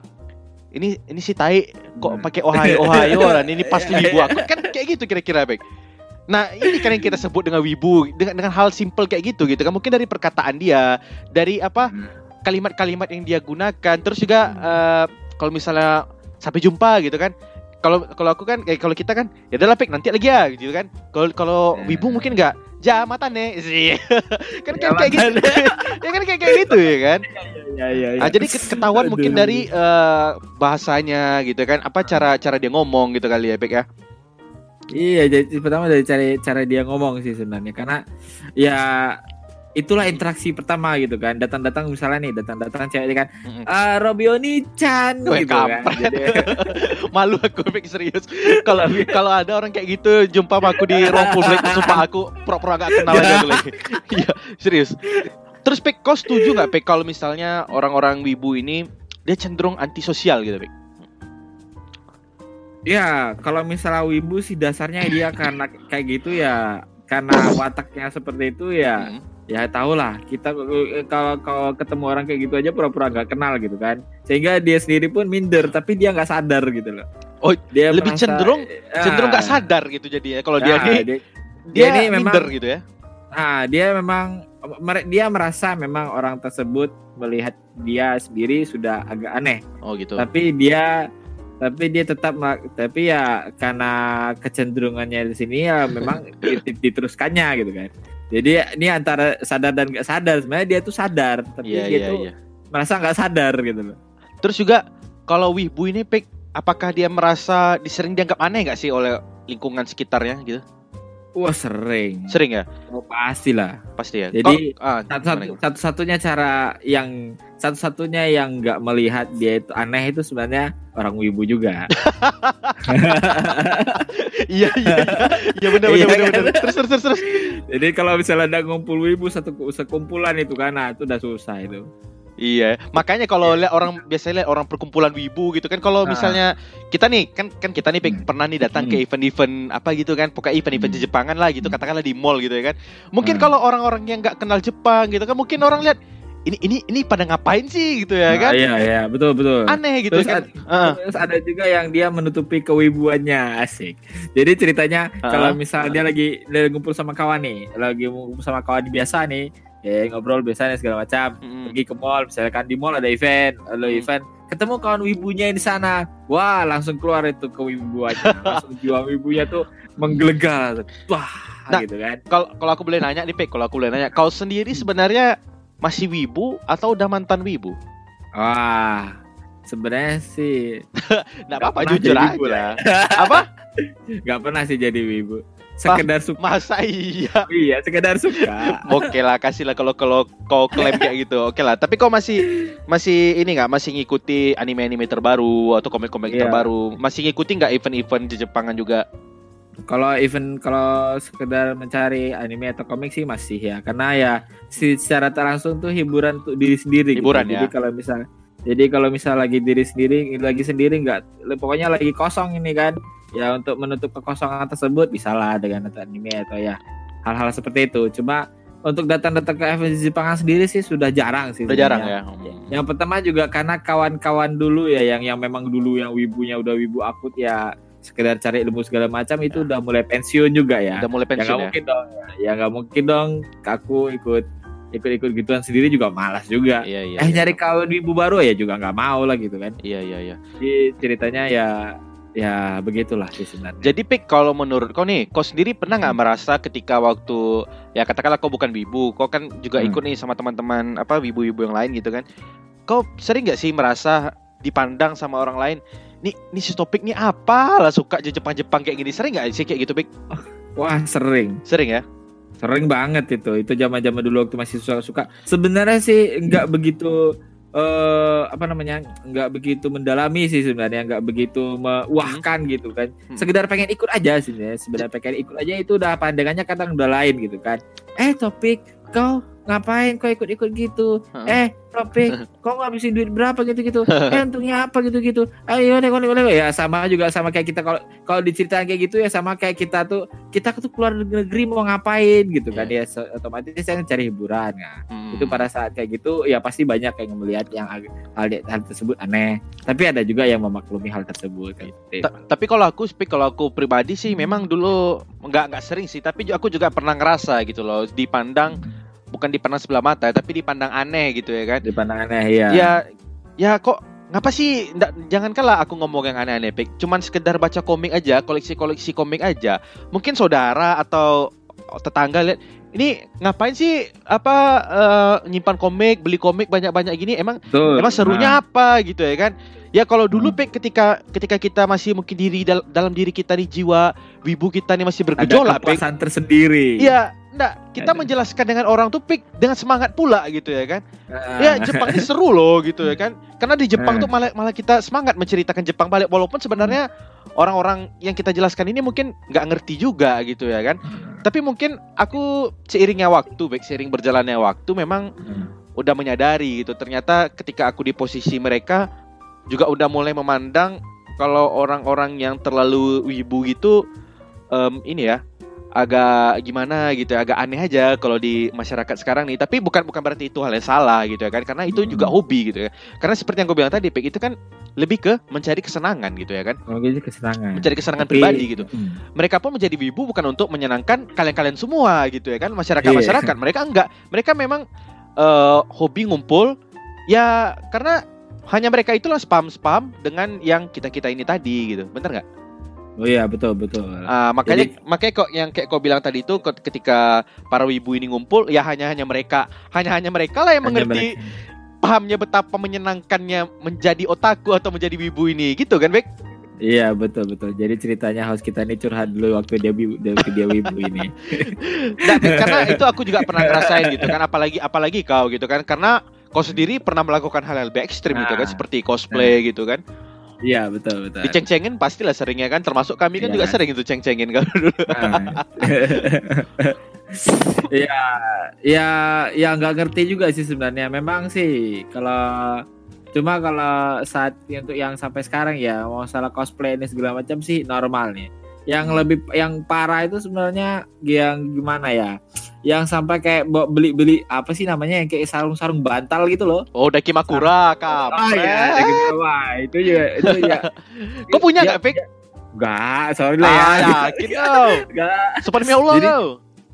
[SPEAKER 1] Ini ini si tai kok
[SPEAKER 2] Hmm.
[SPEAKER 1] pakai ohayo ohayo dan ini pasti wibu aku kan kayak gitu kira-kira Bek. Nah ini kan yang kita sebut dengan wibu dengan dengan hal simple kayak gitu gitu kan mungkin dari perkataan dia dari apa
[SPEAKER 2] Hmm.
[SPEAKER 1] kalimat-kalimat yang dia gunakan terus juga eh, kalau misalnya sampai jumpa gitu kan kalau kalau aku kan kayak kalau kita kan ya udah lah Pek nanti lagi ya gitu kan. Kalau kalau
[SPEAKER 2] Ya.
[SPEAKER 1] wibu mungkin enggak ja mata nih sih kan kan kayak gitu. Ya kan kayak kayak gitu ya kan.
[SPEAKER 2] Ya, ya, ya.
[SPEAKER 1] Nah, jadi ke- ketahuan
[SPEAKER 2] Aduh.
[SPEAKER 1] mungkin dari eh, bahasanya gitu kan. Apa cara cara dia ngomong gitu kali ya Pek ya?
[SPEAKER 2] Iya, jadi pertama dari cara cara dia ngomong sih sebenarnya. Karena ya itulah interaksi pertama gitu kan. Datang-datang misalnya nih, datang-datang cewek kan,
[SPEAKER 1] Mm-mm.
[SPEAKER 2] ah Robioni Chan gitu kan. Jadi,
[SPEAKER 1] malu aku Pek serius kalau kalau ada orang kayak gitu jumpa sama aku di ruang publik sumpah aku pura-pura gak kenal aja aku lagi iya serius terus Pek kau setuju nggak Pek kalau misalnya orang-orang wibu ini dia cenderung antisosial gitu Pek
[SPEAKER 2] ya, kalau misalnya wibu sih dasarnya dia karena kayak gitu ya karena wataknya seperti itu ya
[SPEAKER 1] Mm.
[SPEAKER 2] Ya tau lah kita eh, kalau kalau ketemu orang kayak gitu aja pura-pura nggak kenal gitu kan sehingga dia sendiri pun minder tapi dia nggak sadar gitu loh
[SPEAKER 1] Oh,
[SPEAKER 2] dia
[SPEAKER 1] lebih
[SPEAKER 2] merasa-
[SPEAKER 1] cenderung- cenderung nggak
[SPEAKER 2] Ah.
[SPEAKER 1] sadar gitu jadi ya kalau dia
[SPEAKER 2] Nah,
[SPEAKER 1] nih
[SPEAKER 2] dia,
[SPEAKER 1] dia,
[SPEAKER 2] ini memang-
[SPEAKER 1] minder gitu ya
[SPEAKER 2] Nah, dia memang dia merasa memang orang tersebut melihat dia sendiri sudah agak aneh.
[SPEAKER 1] oh gitu
[SPEAKER 2] Tapi dia tapi dia tetap tapi ya karena kecenderungannya di sini ya memang dit- diteruskannya gitu kan. Jadi ini antara sadar dan nggak sadar sebenarnya dia tuh sadar tapi
[SPEAKER 1] iya
[SPEAKER 2] dia
[SPEAKER 1] iya
[SPEAKER 2] tuh
[SPEAKER 1] iya
[SPEAKER 2] merasa nggak sadar gitu loh.
[SPEAKER 1] Terus juga kalau wibu ini Pek, apakah dia merasa disering dianggap aneh nggak sih oleh lingkungan sekitarnya gitu?
[SPEAKER 2] Wah sering.
[SPEAKER 1] Sering ya?
[SPEAKER 2] Oh, pastilah.
[SPEAKER 1] Pasti ya.
[SPEAKER 2] Jadi,
[SPEAKER 1] Kok- ah,
[SPEAKER 2] Satu,
[SPEAKER 1] gimana, gimana?
[SPEAKER 2] satu satunya cara yang satu satunya yang nggak melihat dia itu aneh itu sebenarnya orang wibu juga.
[SPEAKER 1] iya iya iya. Iya benar
[SPEAKER 2] Iya
[SPEAKER 1] benar benar.
[SPEAKER 2] kan?
[SPEAKER 1] benar. Terus terus terus terus.
[SPEAKER 2] Jadi kalau misalnya ada ngumpul wibu satu sekumpulan itu kan, nah itu udah susah itu.
[SPEAKER 1] Iya, makanya kalau lihat orang biasanya lihat orang perkumpulan wibu gitu kan kalau
[SPEAKER 2] Ah.
[SPEAKER 1] misalnya kita nih kan kan kita nih
[SPEAKER 2] Hmm.
[SPEAKER 1] pernah nih datang ke
[SPEAKER 2] Hmm.
[SPEAKER 1] event-event apa gitu kan, pokoknya event-event
[SPEAKER 2] Hmm.
[SPEAKER 1] Jepangan lah gitu
[SPEAKER 2] Hmm.
[SPEAKER 1] katakanlah di mall gitu ya kan. Mungkin
[SPEAKER 2] Hmm.
[SPEAKER 1] kalau orang-orang yang nggak kenal Jepang gitu kan mungkin orang lihat ini ini ini pada ngapain sih gitu ya
[SPEAKER 2] Nah,
[SPEAKER 1] kan?
[SPEAKER 2] iya iya betul betul.
[SPEAKER 1] Aneh gitu
[SPEAKER 2] Terus
[SPEAKER 1] kan.
[SPEAKER 2] ad-
[SPEAKER 1] Heeh.
[SPEAKER 2] Terus ada juga yang dia menutupi kewibuannya asik. Jadi ceritanya
[SPEAKER 1] Ah,
[SPEAKER 2] kalau misalnya dia lagi, lagi ngumpul sama kawan nih, lagi ngumpul sama kawan biasa nih, ya ngobrol biasa nih segala macam.
[SPEAKER 1] Mm-mm.
[SPEAKER 2] Pergi ke mall, misalnya kan di mall ada event, ada
[SPEAKER 1] Hmm.
[SPEAKER 2] event, ketemu kawan wibunya di sana. Wah, langsung keluar itu kewibuannya. langsung jiwa wibunya tuh menggelegar. Wah,
[SPEAKER 1] Nah,
[SPEAKER 2] gitu kan.
[SPEAKER 1] Kalau kalau aku boleh nanya nih Pek, kalau aku boleh nanya, kau sendiri sebenarnya masih wibu atau udah mantan wibu?
[SPEAKER 2] Wah, sebenarnya sih
[SPEAKER 1] Nggak apa-apa jujur
[SPEAKER 2] wibu
[SPEAKER 1] aja.
[SPEAKER 2] lah.
[SPEAKER 1] Apa?
[SPEAKER 2] nggak pernah sih jadi wibu. Sekedar suka.
[SPEAKER 1] Masa iya?
[SPEAKER 2] Iya, sekedar suka.
[SPEAKER 1] Oke lah, kasih lah kalau kalau kau klaim kayak gitu. Oke lah, tapi kau masih masih ini nggak masih ngikuti anime-anime terbaru atau komik-komik
[SPEAKER 2] Iya.
[SPEAKER 1] terbaru? Masih ngikuti nggak event-event di Jepangan juga?
[SPEAKER 2] Kalau event kalau sekedar mencari anime atau komik sih masih ya, karena ya secara tak langsung tuh hiburan untuk diri sendiri. gitu.
[SPEAKER 1] Hiburan
[SPEAKER 2] Jadi
[SPEAKER 1] ya.
[SPEAKER 2] kalau misal jadi kalau misal lagi diri sendiri lagi sendiri nggak pokoknya lagi kosong ini kan ya untuk menutup kekosongan tersebut bisa lah dengan nonton anime atau ya hal-hal seperti itu cuma untuk datang-datang ke FNC Jepangan sendiri sih sudah jarang sih.
[SPEAKER 1] Udah jarang ya. Hmm.
[SPEAKER 2] Yang pertama juga karena kawan-kawan dulu ya yang yang memang dulu yang wibunya udah wibu akut ya sekedar cari ilmu segala macam itu udah mulai pensiun juga ya.
[SPEAKER 1] Ya. Udah mulai
[SPEAKER 2] ya nggak
[SPEAKER 1] pensiun ya.
[SPEAKER 2] mungkin dong. Ya nggak mungkin dong aku ikut ikut-ikut gituan sendiri juga malas juga.
[SPEAKER 1] Iya iya.
[SPEAKER 2] eh
[SPEAKER 1] iya.
[SPEAKER 2] nyari kawan wibu baru ya juga nggak mau lah gitu kan.
[SPEAKER 1] Iya iya iya.
[SPEAKER 2] Jadi ceritanya ya ya begitulah sih sebenarnya.
[SPEAKER 1] Jadi Pik kalau menurut kau nih, kau sendiri pernah nggak merasa ketika waktu ya katakanlah kau bukan wibu, kau kan juga
[SPEAKER 2] Hmm.
[SPEAKER 1] ikut nih sama teman-teman apa wibu-wibu yang lain gitu kan? Kau sering nggak sih merasa dipandang sama orang lain? Nih, nih si topik nih apa lah suka aja Jepang-Jepang kayak gini? Sering nggak sih kayak gitu Pik?
[SPEAKER 2] Wah sering.
[SPEAKER 1] Sering ya?
[SPEAKER 2] Sering banget itu. Itu zaman-zaman dulu waktu masih suka-suka. Sebenarnya sih nggak begitu eh apa namanya? nggak begitu mendalami sih sebenarnya, nggak begitu mewahkan gitu kan.
[SPEAKER 1] Hmm.
[SPEAKER 2] Sekedar pengen ikut aja sih sebenarnya. Sebenarnya pengen ikut aja itu udah pandangannya kadang udah lain gitu kan. Eh topik kau ngapain kau ikut-ikut gitu?
[SPEAKER 1] Heeh.
[SPEAKER 2] Eh topik kau ngabisin duit berapa gitu-gitu? eh untungnya apa gitu-gitu? Ayo nek nek nek ya sama juga sama kayak kita kalau kalau diceritain kayak gitu ya sama kayak kita tuh kita tuh keluar negeri mau ngapain gitu kan ya so- otomatis saya cari hiburan nah,
[SPEAKER 1] Hmm.
[SPEAKER 2] itu pada saat kayak gitu ya pasti banyak yang melihat yang hal, hal tersebut aneh tapi ada juga yang memaklumi hal tersebut gitu.
[SPEAKER 1] Ta- tapi kalau aku speak kalau aku pribadi sih memang dulu nggak nggak sering sih tapi aku juga pernah ngerasa gitu loh dipandang bukan dipandang sebelah mata tapi dipandang aneh gitu ya kan?
[SPEAKER 2] Dipandang aneh ya
[SPEAKER 1] ya ya kok ngapa sih nggak jangankanlah aku ngomong yang aneh-aneh Pik. cuman sekedar baca komik aja koleksi-koleksi komik aja. Mungkin saudara atau tetangga lihat ini ngapain sih apa eh, nyimpan komik beli komik banyak-banyak gini emang
[SPEAKER 2] Betul.
[SPEAKER 1] Emang serunya apa gitu ya kan? Ya kalau dulu
[SPEAKER 2] Hmm.
[SPEAKER 1] Pek ketika ketika kita masih mungkin diri dal- dalam diri kita nih jiwa wibu kita nih masih
[SPEAKER 2] Nah, ada
[SPEAKER 1] bergejolak Pek.
[SPEAKER 2] kepuasan tersendiri
[SPEAKER 1] Iya, enggak, kita
[SPEAKER 2] Ada.
[SPEAKER 1] menjelaskan dengan orang tuh Pek dengan semangat pula gitu ya kan.
[SPEAKER 2] Ah.
[SPEAKER 1] Ya Jepang ini seru loh gitu ya kan. Karena di Jepang
[SPEAKER 2] Hmm.
[SPEAKER 1] tuh malah malah kita semangat menceritakan Jepang balik walaupun sebenarnya orang-orang yang kita jelaskan ini mungkin nggak ngerti juga gitu ya kan. Tapi mungkin aku seiringnya waktu, baik seiring berjalannya waktu memang
[SPEAKER 2] Hmm.
[SPEAKER 1] udah menyadari gitu. Ternyata ketika aku di posisi mereka juga udah mulai memandang kalau orang-orang yang terlalu wibu gitu em, ini ya agak gimana gitu ya, agak aneh aja kalau di masyarakat sekarang nih. Tapi bukan bukan berarti itu hal yang salah gitu ya kan. Karena itu juga
[SPEAKER 2] Hmm.
[SPEAKER 1] hobi gitu ya. Karena seperti yang gue bilang tadi, Pek, itu kan lebih ke mencari kesenangan gitu ya kan.
[SPEAKER 2] Kalau gitu kesenangan
[SPEAKER 1] Mencari kesenangan
[SPEAKER 2] Tapi-
[SPEAKER 1] pribadi gitu.
[SPEAKER 2] Hmm.
[SPEAKER 1] Mereka pun menjadi wibu bukan untuk menyenangkan kalian-kalian semua gitu ya kan. Masyarakat-masyarakat. Mereka enggak. Mereka memang eh, hobi ngumpul ya karena hanya mereka itulah spam-spam dengan yang kita-kita ini tadi gitu. Bener nggak?
[SPEAKER 2] Oh iya betul betul
[SPEAKER 1] Ah, makanya makanya kok yang kayak kau bilang tadi itu ketika para wibu ini ngumpul ya hanya hanya mereka hanya hanya mereka lah yang
[SPEAKER 2] Hanya
[SPEAKER 1] mengerti
[SPEAKER 2] mereka.
[SPEAKER 1] pahamnya betapa menyenangkannya menjadi otaku atau menjadi wibu ini gitu kan Bek?
[SPEAKER 2] Iya betul betul. Jadi ceritanya host kita ini curhat dulu waktu dia wibu, dia, wibu ini.
[SPEAKER 1] Nah, karena itu aku juga pernah ngerasain gitu kan apalagi apalagi kau gitu kan karena kau sendiri pernah melakukan hal yang lebih ekstrim gitu kan
[SPEAKER 2] Nah.
[SPEAKER 1] seperti cosplay gitu kan
[SPEAKER 2] Iya betul betul.
[SPEAKER 1] diceng-cengin pastilah seringnya kan termasuk kami kan
[SPEAKER 2] Iya.
[SPEAKER 1] juga sering itu ceng-cengin kan dulu
[SPEAKER 2] Nah. Iya, ya, ya nggak ngerti juga sih sebenarnya. Memang sih kalau cuma kalau saat untuk yang sampai sekarang ya mau salah cosplay ini segala macam sih normal nih. Yang lebih yang parah itu sebenarnya yang gimana ya? Yang sampai kayak beli-beli apa sih namanya yang kayak sarung-sarung bantal gitu loh.
[SPEAKER 1] oh Dakimakura
[SPEAKER 2] Ah
[SPEAKER 1] kampret
[SPEAKER 2] ya. Wah, itu juga itu ya.
[SPEAKER 1] kau punya
[SPEAKER 2] Ya,
[SPEAKER 1] nggak Bek?
[SPEAKER 2] Enggak, sorry lah ya.
[SPEAKER 1] Ah, yakin kau
[SPEAKER 2] Enggak.
[SPEAKER 1] Seperti Allah
[SPEAKER 2] Jadi-
[SPEAKER 1] kau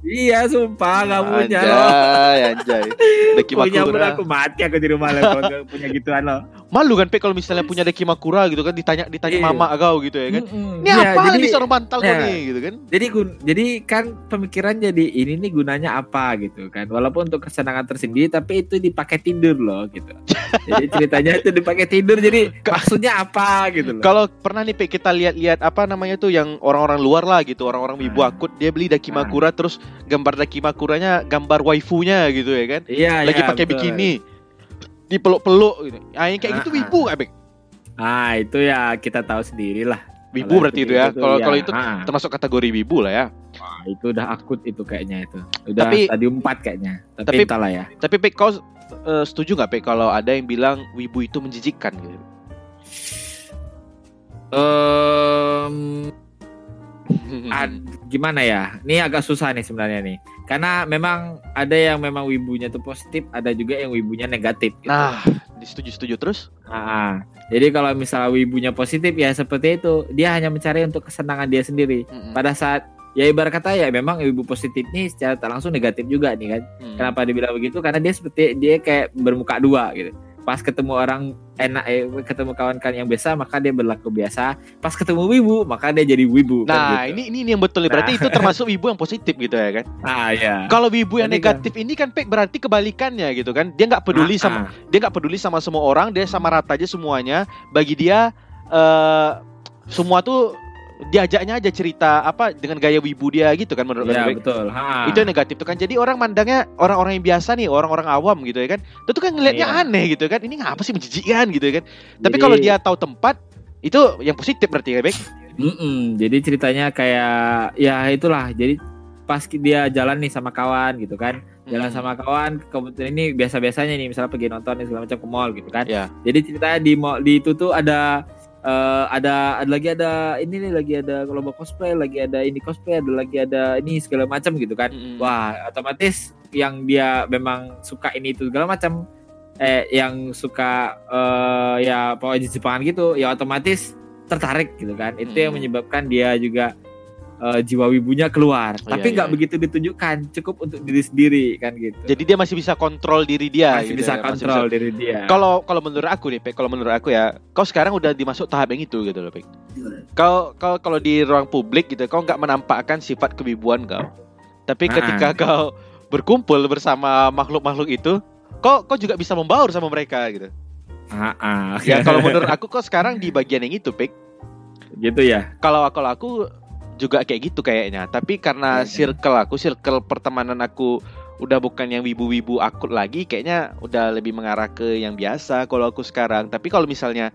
[SPEAKER 2] Iya, sumpah nggak punya loh.
[SPEAKER 1] Anjay, anjay. Deki
[SPEAKER 2] Punya pun aku mati aku di rumah kalau nggak punya gituan loh.
[SPEAKER 1] Malu kan Pe kalau misalnya punya Deki Makura gitu kan ditanya ditanya
[SPEAKER 2] Iya.
[SPEAKER 1] mama kau gitu ya kan.
[SPEAKER 2] Mm-mm.
[SPEAKER 1] Ini
[SPEAKER 2] Iya,
[SPEAKER 1] apa
[SPEAKER 2] jadi,
[SPEAKER 1] ini seorang bantal kau
[SPEAKER 2] ya.
[SPEAKER 1] nih gitu kan.
[SPEAKER 2] Jadi jadi kan pemikiran jadi ini nih gunanya apa gitu kan. Walaupun untuk kesenangan tersendiri tapi itu dipakai tidur loh gitu. jadi ceritanya itu dipakai tidur jadi maksudnya apa gitu loh.
[SPEAKER 1] Kalau pernah nih Pe kita lihat-lihat apa namanya tuh yang orang-orang luar lah gitu, orang-orang wibu
[SPEAKER 2] Ah.
[SPEAKER 1] akut dia beli Daki Makura terus gambar Daki Makuranya gambar waifunya gitu ya kan.
[SPEAKER 2] Iya,
[SPEAKER 1] Lagi
[SPEAKER 2] iya,
[SPEAKER 1] pakai bikini. Dipeluk-peluk gitu. Ah, yang kayak gitu
[SPEAKER 2] Ah,
[SPEAKER 1] wibu nggak Bek?
[SPEAKER 2] Ah, itu ya kita tahu sendiri lah.
[SPEAKER 1] Wibu berarti itu ya.
[SPEAKER 2] tuh,
[SPEAKER 1] Kalau
[SPEAKER 2] ya,
[SPEAKER 1] kalau itu
[SPEAKER 2] ah.
[SPEAKER 1] termasuk kategori wibu lah ya.
[SPEAKER 2] Wah, itu udah akut itu kayaknya itu. Udah
[SPEAKER 1] Tapi-
[SPEAKER 2] stadium 4 kayaknya. Tapi,
[SPEAKER 1] Tapi-
[SPEAKER 2] entahlah ya.
[SPEAKER 1] Tapi Pe kau eh, setuju nggak Pe kalau ada yang bilang wibu itu menjijikkan gitu?
[SPEAKER 2] Em, ad- gimana ya? Ini agak susah nih sebenarnya nih. karena memang ada yang memang wibunya tuh positif ada juga yang wibunya negatif gitu.
[SPEAKER 1] Nah, setuju setuju terus.
[SPEAKER 2] Nah, jadi kalau misalnya wibunya positif ya seperti itu dia hanya mencari untuk kesenangan dia sendiri
[SPEAKER 1] Mm-mm.
[SPEAKER 2] pada saat ya ibarat kata ya memang wibu positif nih secara tak langsung negatif juga nih kan
[SPEAKER 1] Hmm.
[SPEAKER 2] kenapa dibilang begitu karena dia seperti dia kayak bermuka dua gitu pas ketemu orang enak eh, ketemu kawan-kawan yang biasa maka dia berlaku biasa pas ketemu wibu maka dia jadi wibu
[SPEAKER 1] Nah,
[SPEAKER 2] kan gitu.
[SPEAKER 1] ini, ini ini yang betul nih. Berarti itu termasuk wibu yang positif gitu ya kan?
[SPEAKER 2] ah ya
[SPEAKER 1] Kalau wibu yang
[SPEAKER 2] Jadi kan-
[SPEAKER 1] negatif ini kan Pek berarti kebalikannya gitu kan? Dia nggak peduli
[SPEAKER 2] Ah,
[SPEAKER 1] sama
[SPEAKER 2] ah.
[SPEAKER 1] dia nggak peduli sama semua orang, dia sama rata aja semuanya. Bagi dia eh semua tuh diajaknya aja cerita apa dengan gaya wibu dia gitu kan menurut
[SPEAKER 2] ya betul ha.
[SPEAKER 1] Itu yang negatif tuh kan. Jadi orang mandangnya orang-orang yang biasa nih, orang-orang awam gitu ya kan. Itu tuh kan ngelihatnya
[SPEAKER 2] Iya.
[SPEAKER 1] aneh gitu kan. Ini ngapa sih menjijikkan gitu ya kan. Tapi kalau dia tahu tempat itu yang positif berarti ya, Bek?
[SPEAKER 2] Mm-mm, jadi ceritanya kayak ya itulah jadi pas dia jalan nih sama kawan gitu kan jalan sama kawan kebetulan ini biasa biasanya nih misalnya pergi nonton segala macam ke mall gitu kan
[SPEAKER 1] Ya.
[SPEAKER 2] jadi ceritanya di mall di itu tuh ada eh, ada ada lagi ada ini nih lagi ada lomba cosplay lagi ada ini cosplay ada lagi ada ini segala macam gitu kan
[SPEAKER 1] Mm-mm.
[SPEAKER 2] wah otomatis yang dia memang suka ini itu segala macam eh yang suka eh ya pokoknya Jepangan gitu ya otomatis tertarik gitu kan itu yang
[SPEAKER 1] Hmm.
[SPEAKER 2] menyebabkan dia juga eh, jiwa wibunya keluar
[SPEAKER 1] Oh,
[SPEAKER 2] tapi
[SPEAKER 1] iya,
[SPEAKER 2] nggak
[SPEAKER 1] iya.
[SPEAKER 2] begitu ditunjukkan cukup untuk diri sendiri kan gitu
[SPEAKER 1] Jadi dia masih bisa kontrol diri dia
[SPEAKER 2] masih
[SPEAKER 1] gitu
[SPEAKER 2] bisa
[SPEAKER 1] ya, masih
[SPEAKER 2] kontrol diri dia
[SPEAKER 1] Kalau kalau menurut aku nih, Pek, kalau menurut aku ya, kau sekarang udah dimasuk tahap yang itu gitu loh, Pek. Kau kau kalau di ruang publik gitu, kau nggak menampakkan sifat kewibuan kau. Tapi
[SPEAKER 2] Ah.
[SPEAKER 1] ketika kau berkumpul bersama makhluk-makhluk itu, kau kau juga bisa membaur sama mereka gitu.
[SPEAKER 2] ah, ah.
[SPEAKER 1] Ya kalau menurut aku kau sekarang di bagian yang itu, Pek.
[SPEAKER 2] gitu ya
[SPEAKER 1] Kalau kalau aku juga kayak gitu kayaknya. Tapi karena
[SPEAKER 2] Iya.
[SPEAKER 1] circle aku, circle pertemanan aku udah bukan yang wibu-wibu akut lagi, kayaknya udah lebih mengarah ke yang biasa kalau aku sekarang. Tapi kalau misalnya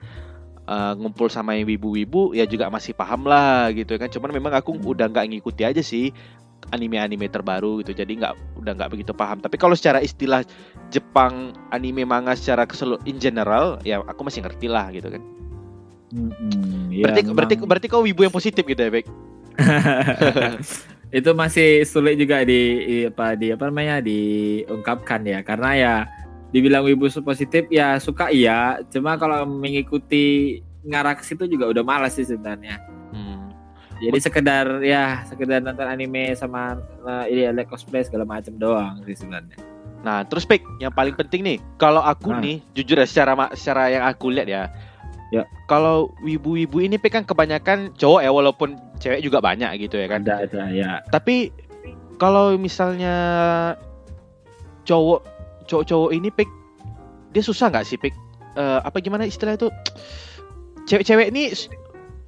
[SPEAKER 1] uh, ngumpul sama yang wibu-wibu, ya juga masih paham lah gitu kan. Cuman memang aku udah nggak ngikuti aja sih anime-anime terbaru gitu. Jadi nggak udah nggak begitu paham. Tapi kalau secara istilah Jepang anime manga secara keseluruhan in general, ya aku masih ngerti lah gitu kan.
[SPEAKER 2] Mm-mm, ya,
[SPEAKER 1] Berarti
[SPEAKER 2] memang.
[SPEAKER 1] berarti berarti kau wibu yang positif gitu ya, Bek?
[SPEAKER 2] itu masih sulit juga di, apa di apa namanya diungkapkan ya karena ya dibilang wibu positif ya suka iya cuma kalau mengikuti ngarah ke situ juga udah malas sih sebenarnya
[SPEAKER 1] Hmm.
[SPEAKER 2] jadi sekedar ya sekedar nonton anime sama uh, ini lihat cosplay segala macam doang sih sebenarnya
[SPEAKER 1] Nah, terus Pik, yang paling penting nih, kalau aku
[SPEAKER 2] Nah.
[SPEAKER 1] nih, jujur ya secara secara yang aku lihat ya.
[SPEAKER 2] Ya.
[SPEAKER 1] Kalau wibu-wibu ini kan kebanyakan cowok ya walaupun cewek juga banyak gitu ya kan.
[SPEAKER 2] ada ada ya
[SPEAKER 1] Tapi kalau misalnya cowok cowok-cowok ini Pik dia susah nggak sih Pik? Eh, apa gimana istilah itu? Cewek-cewek ini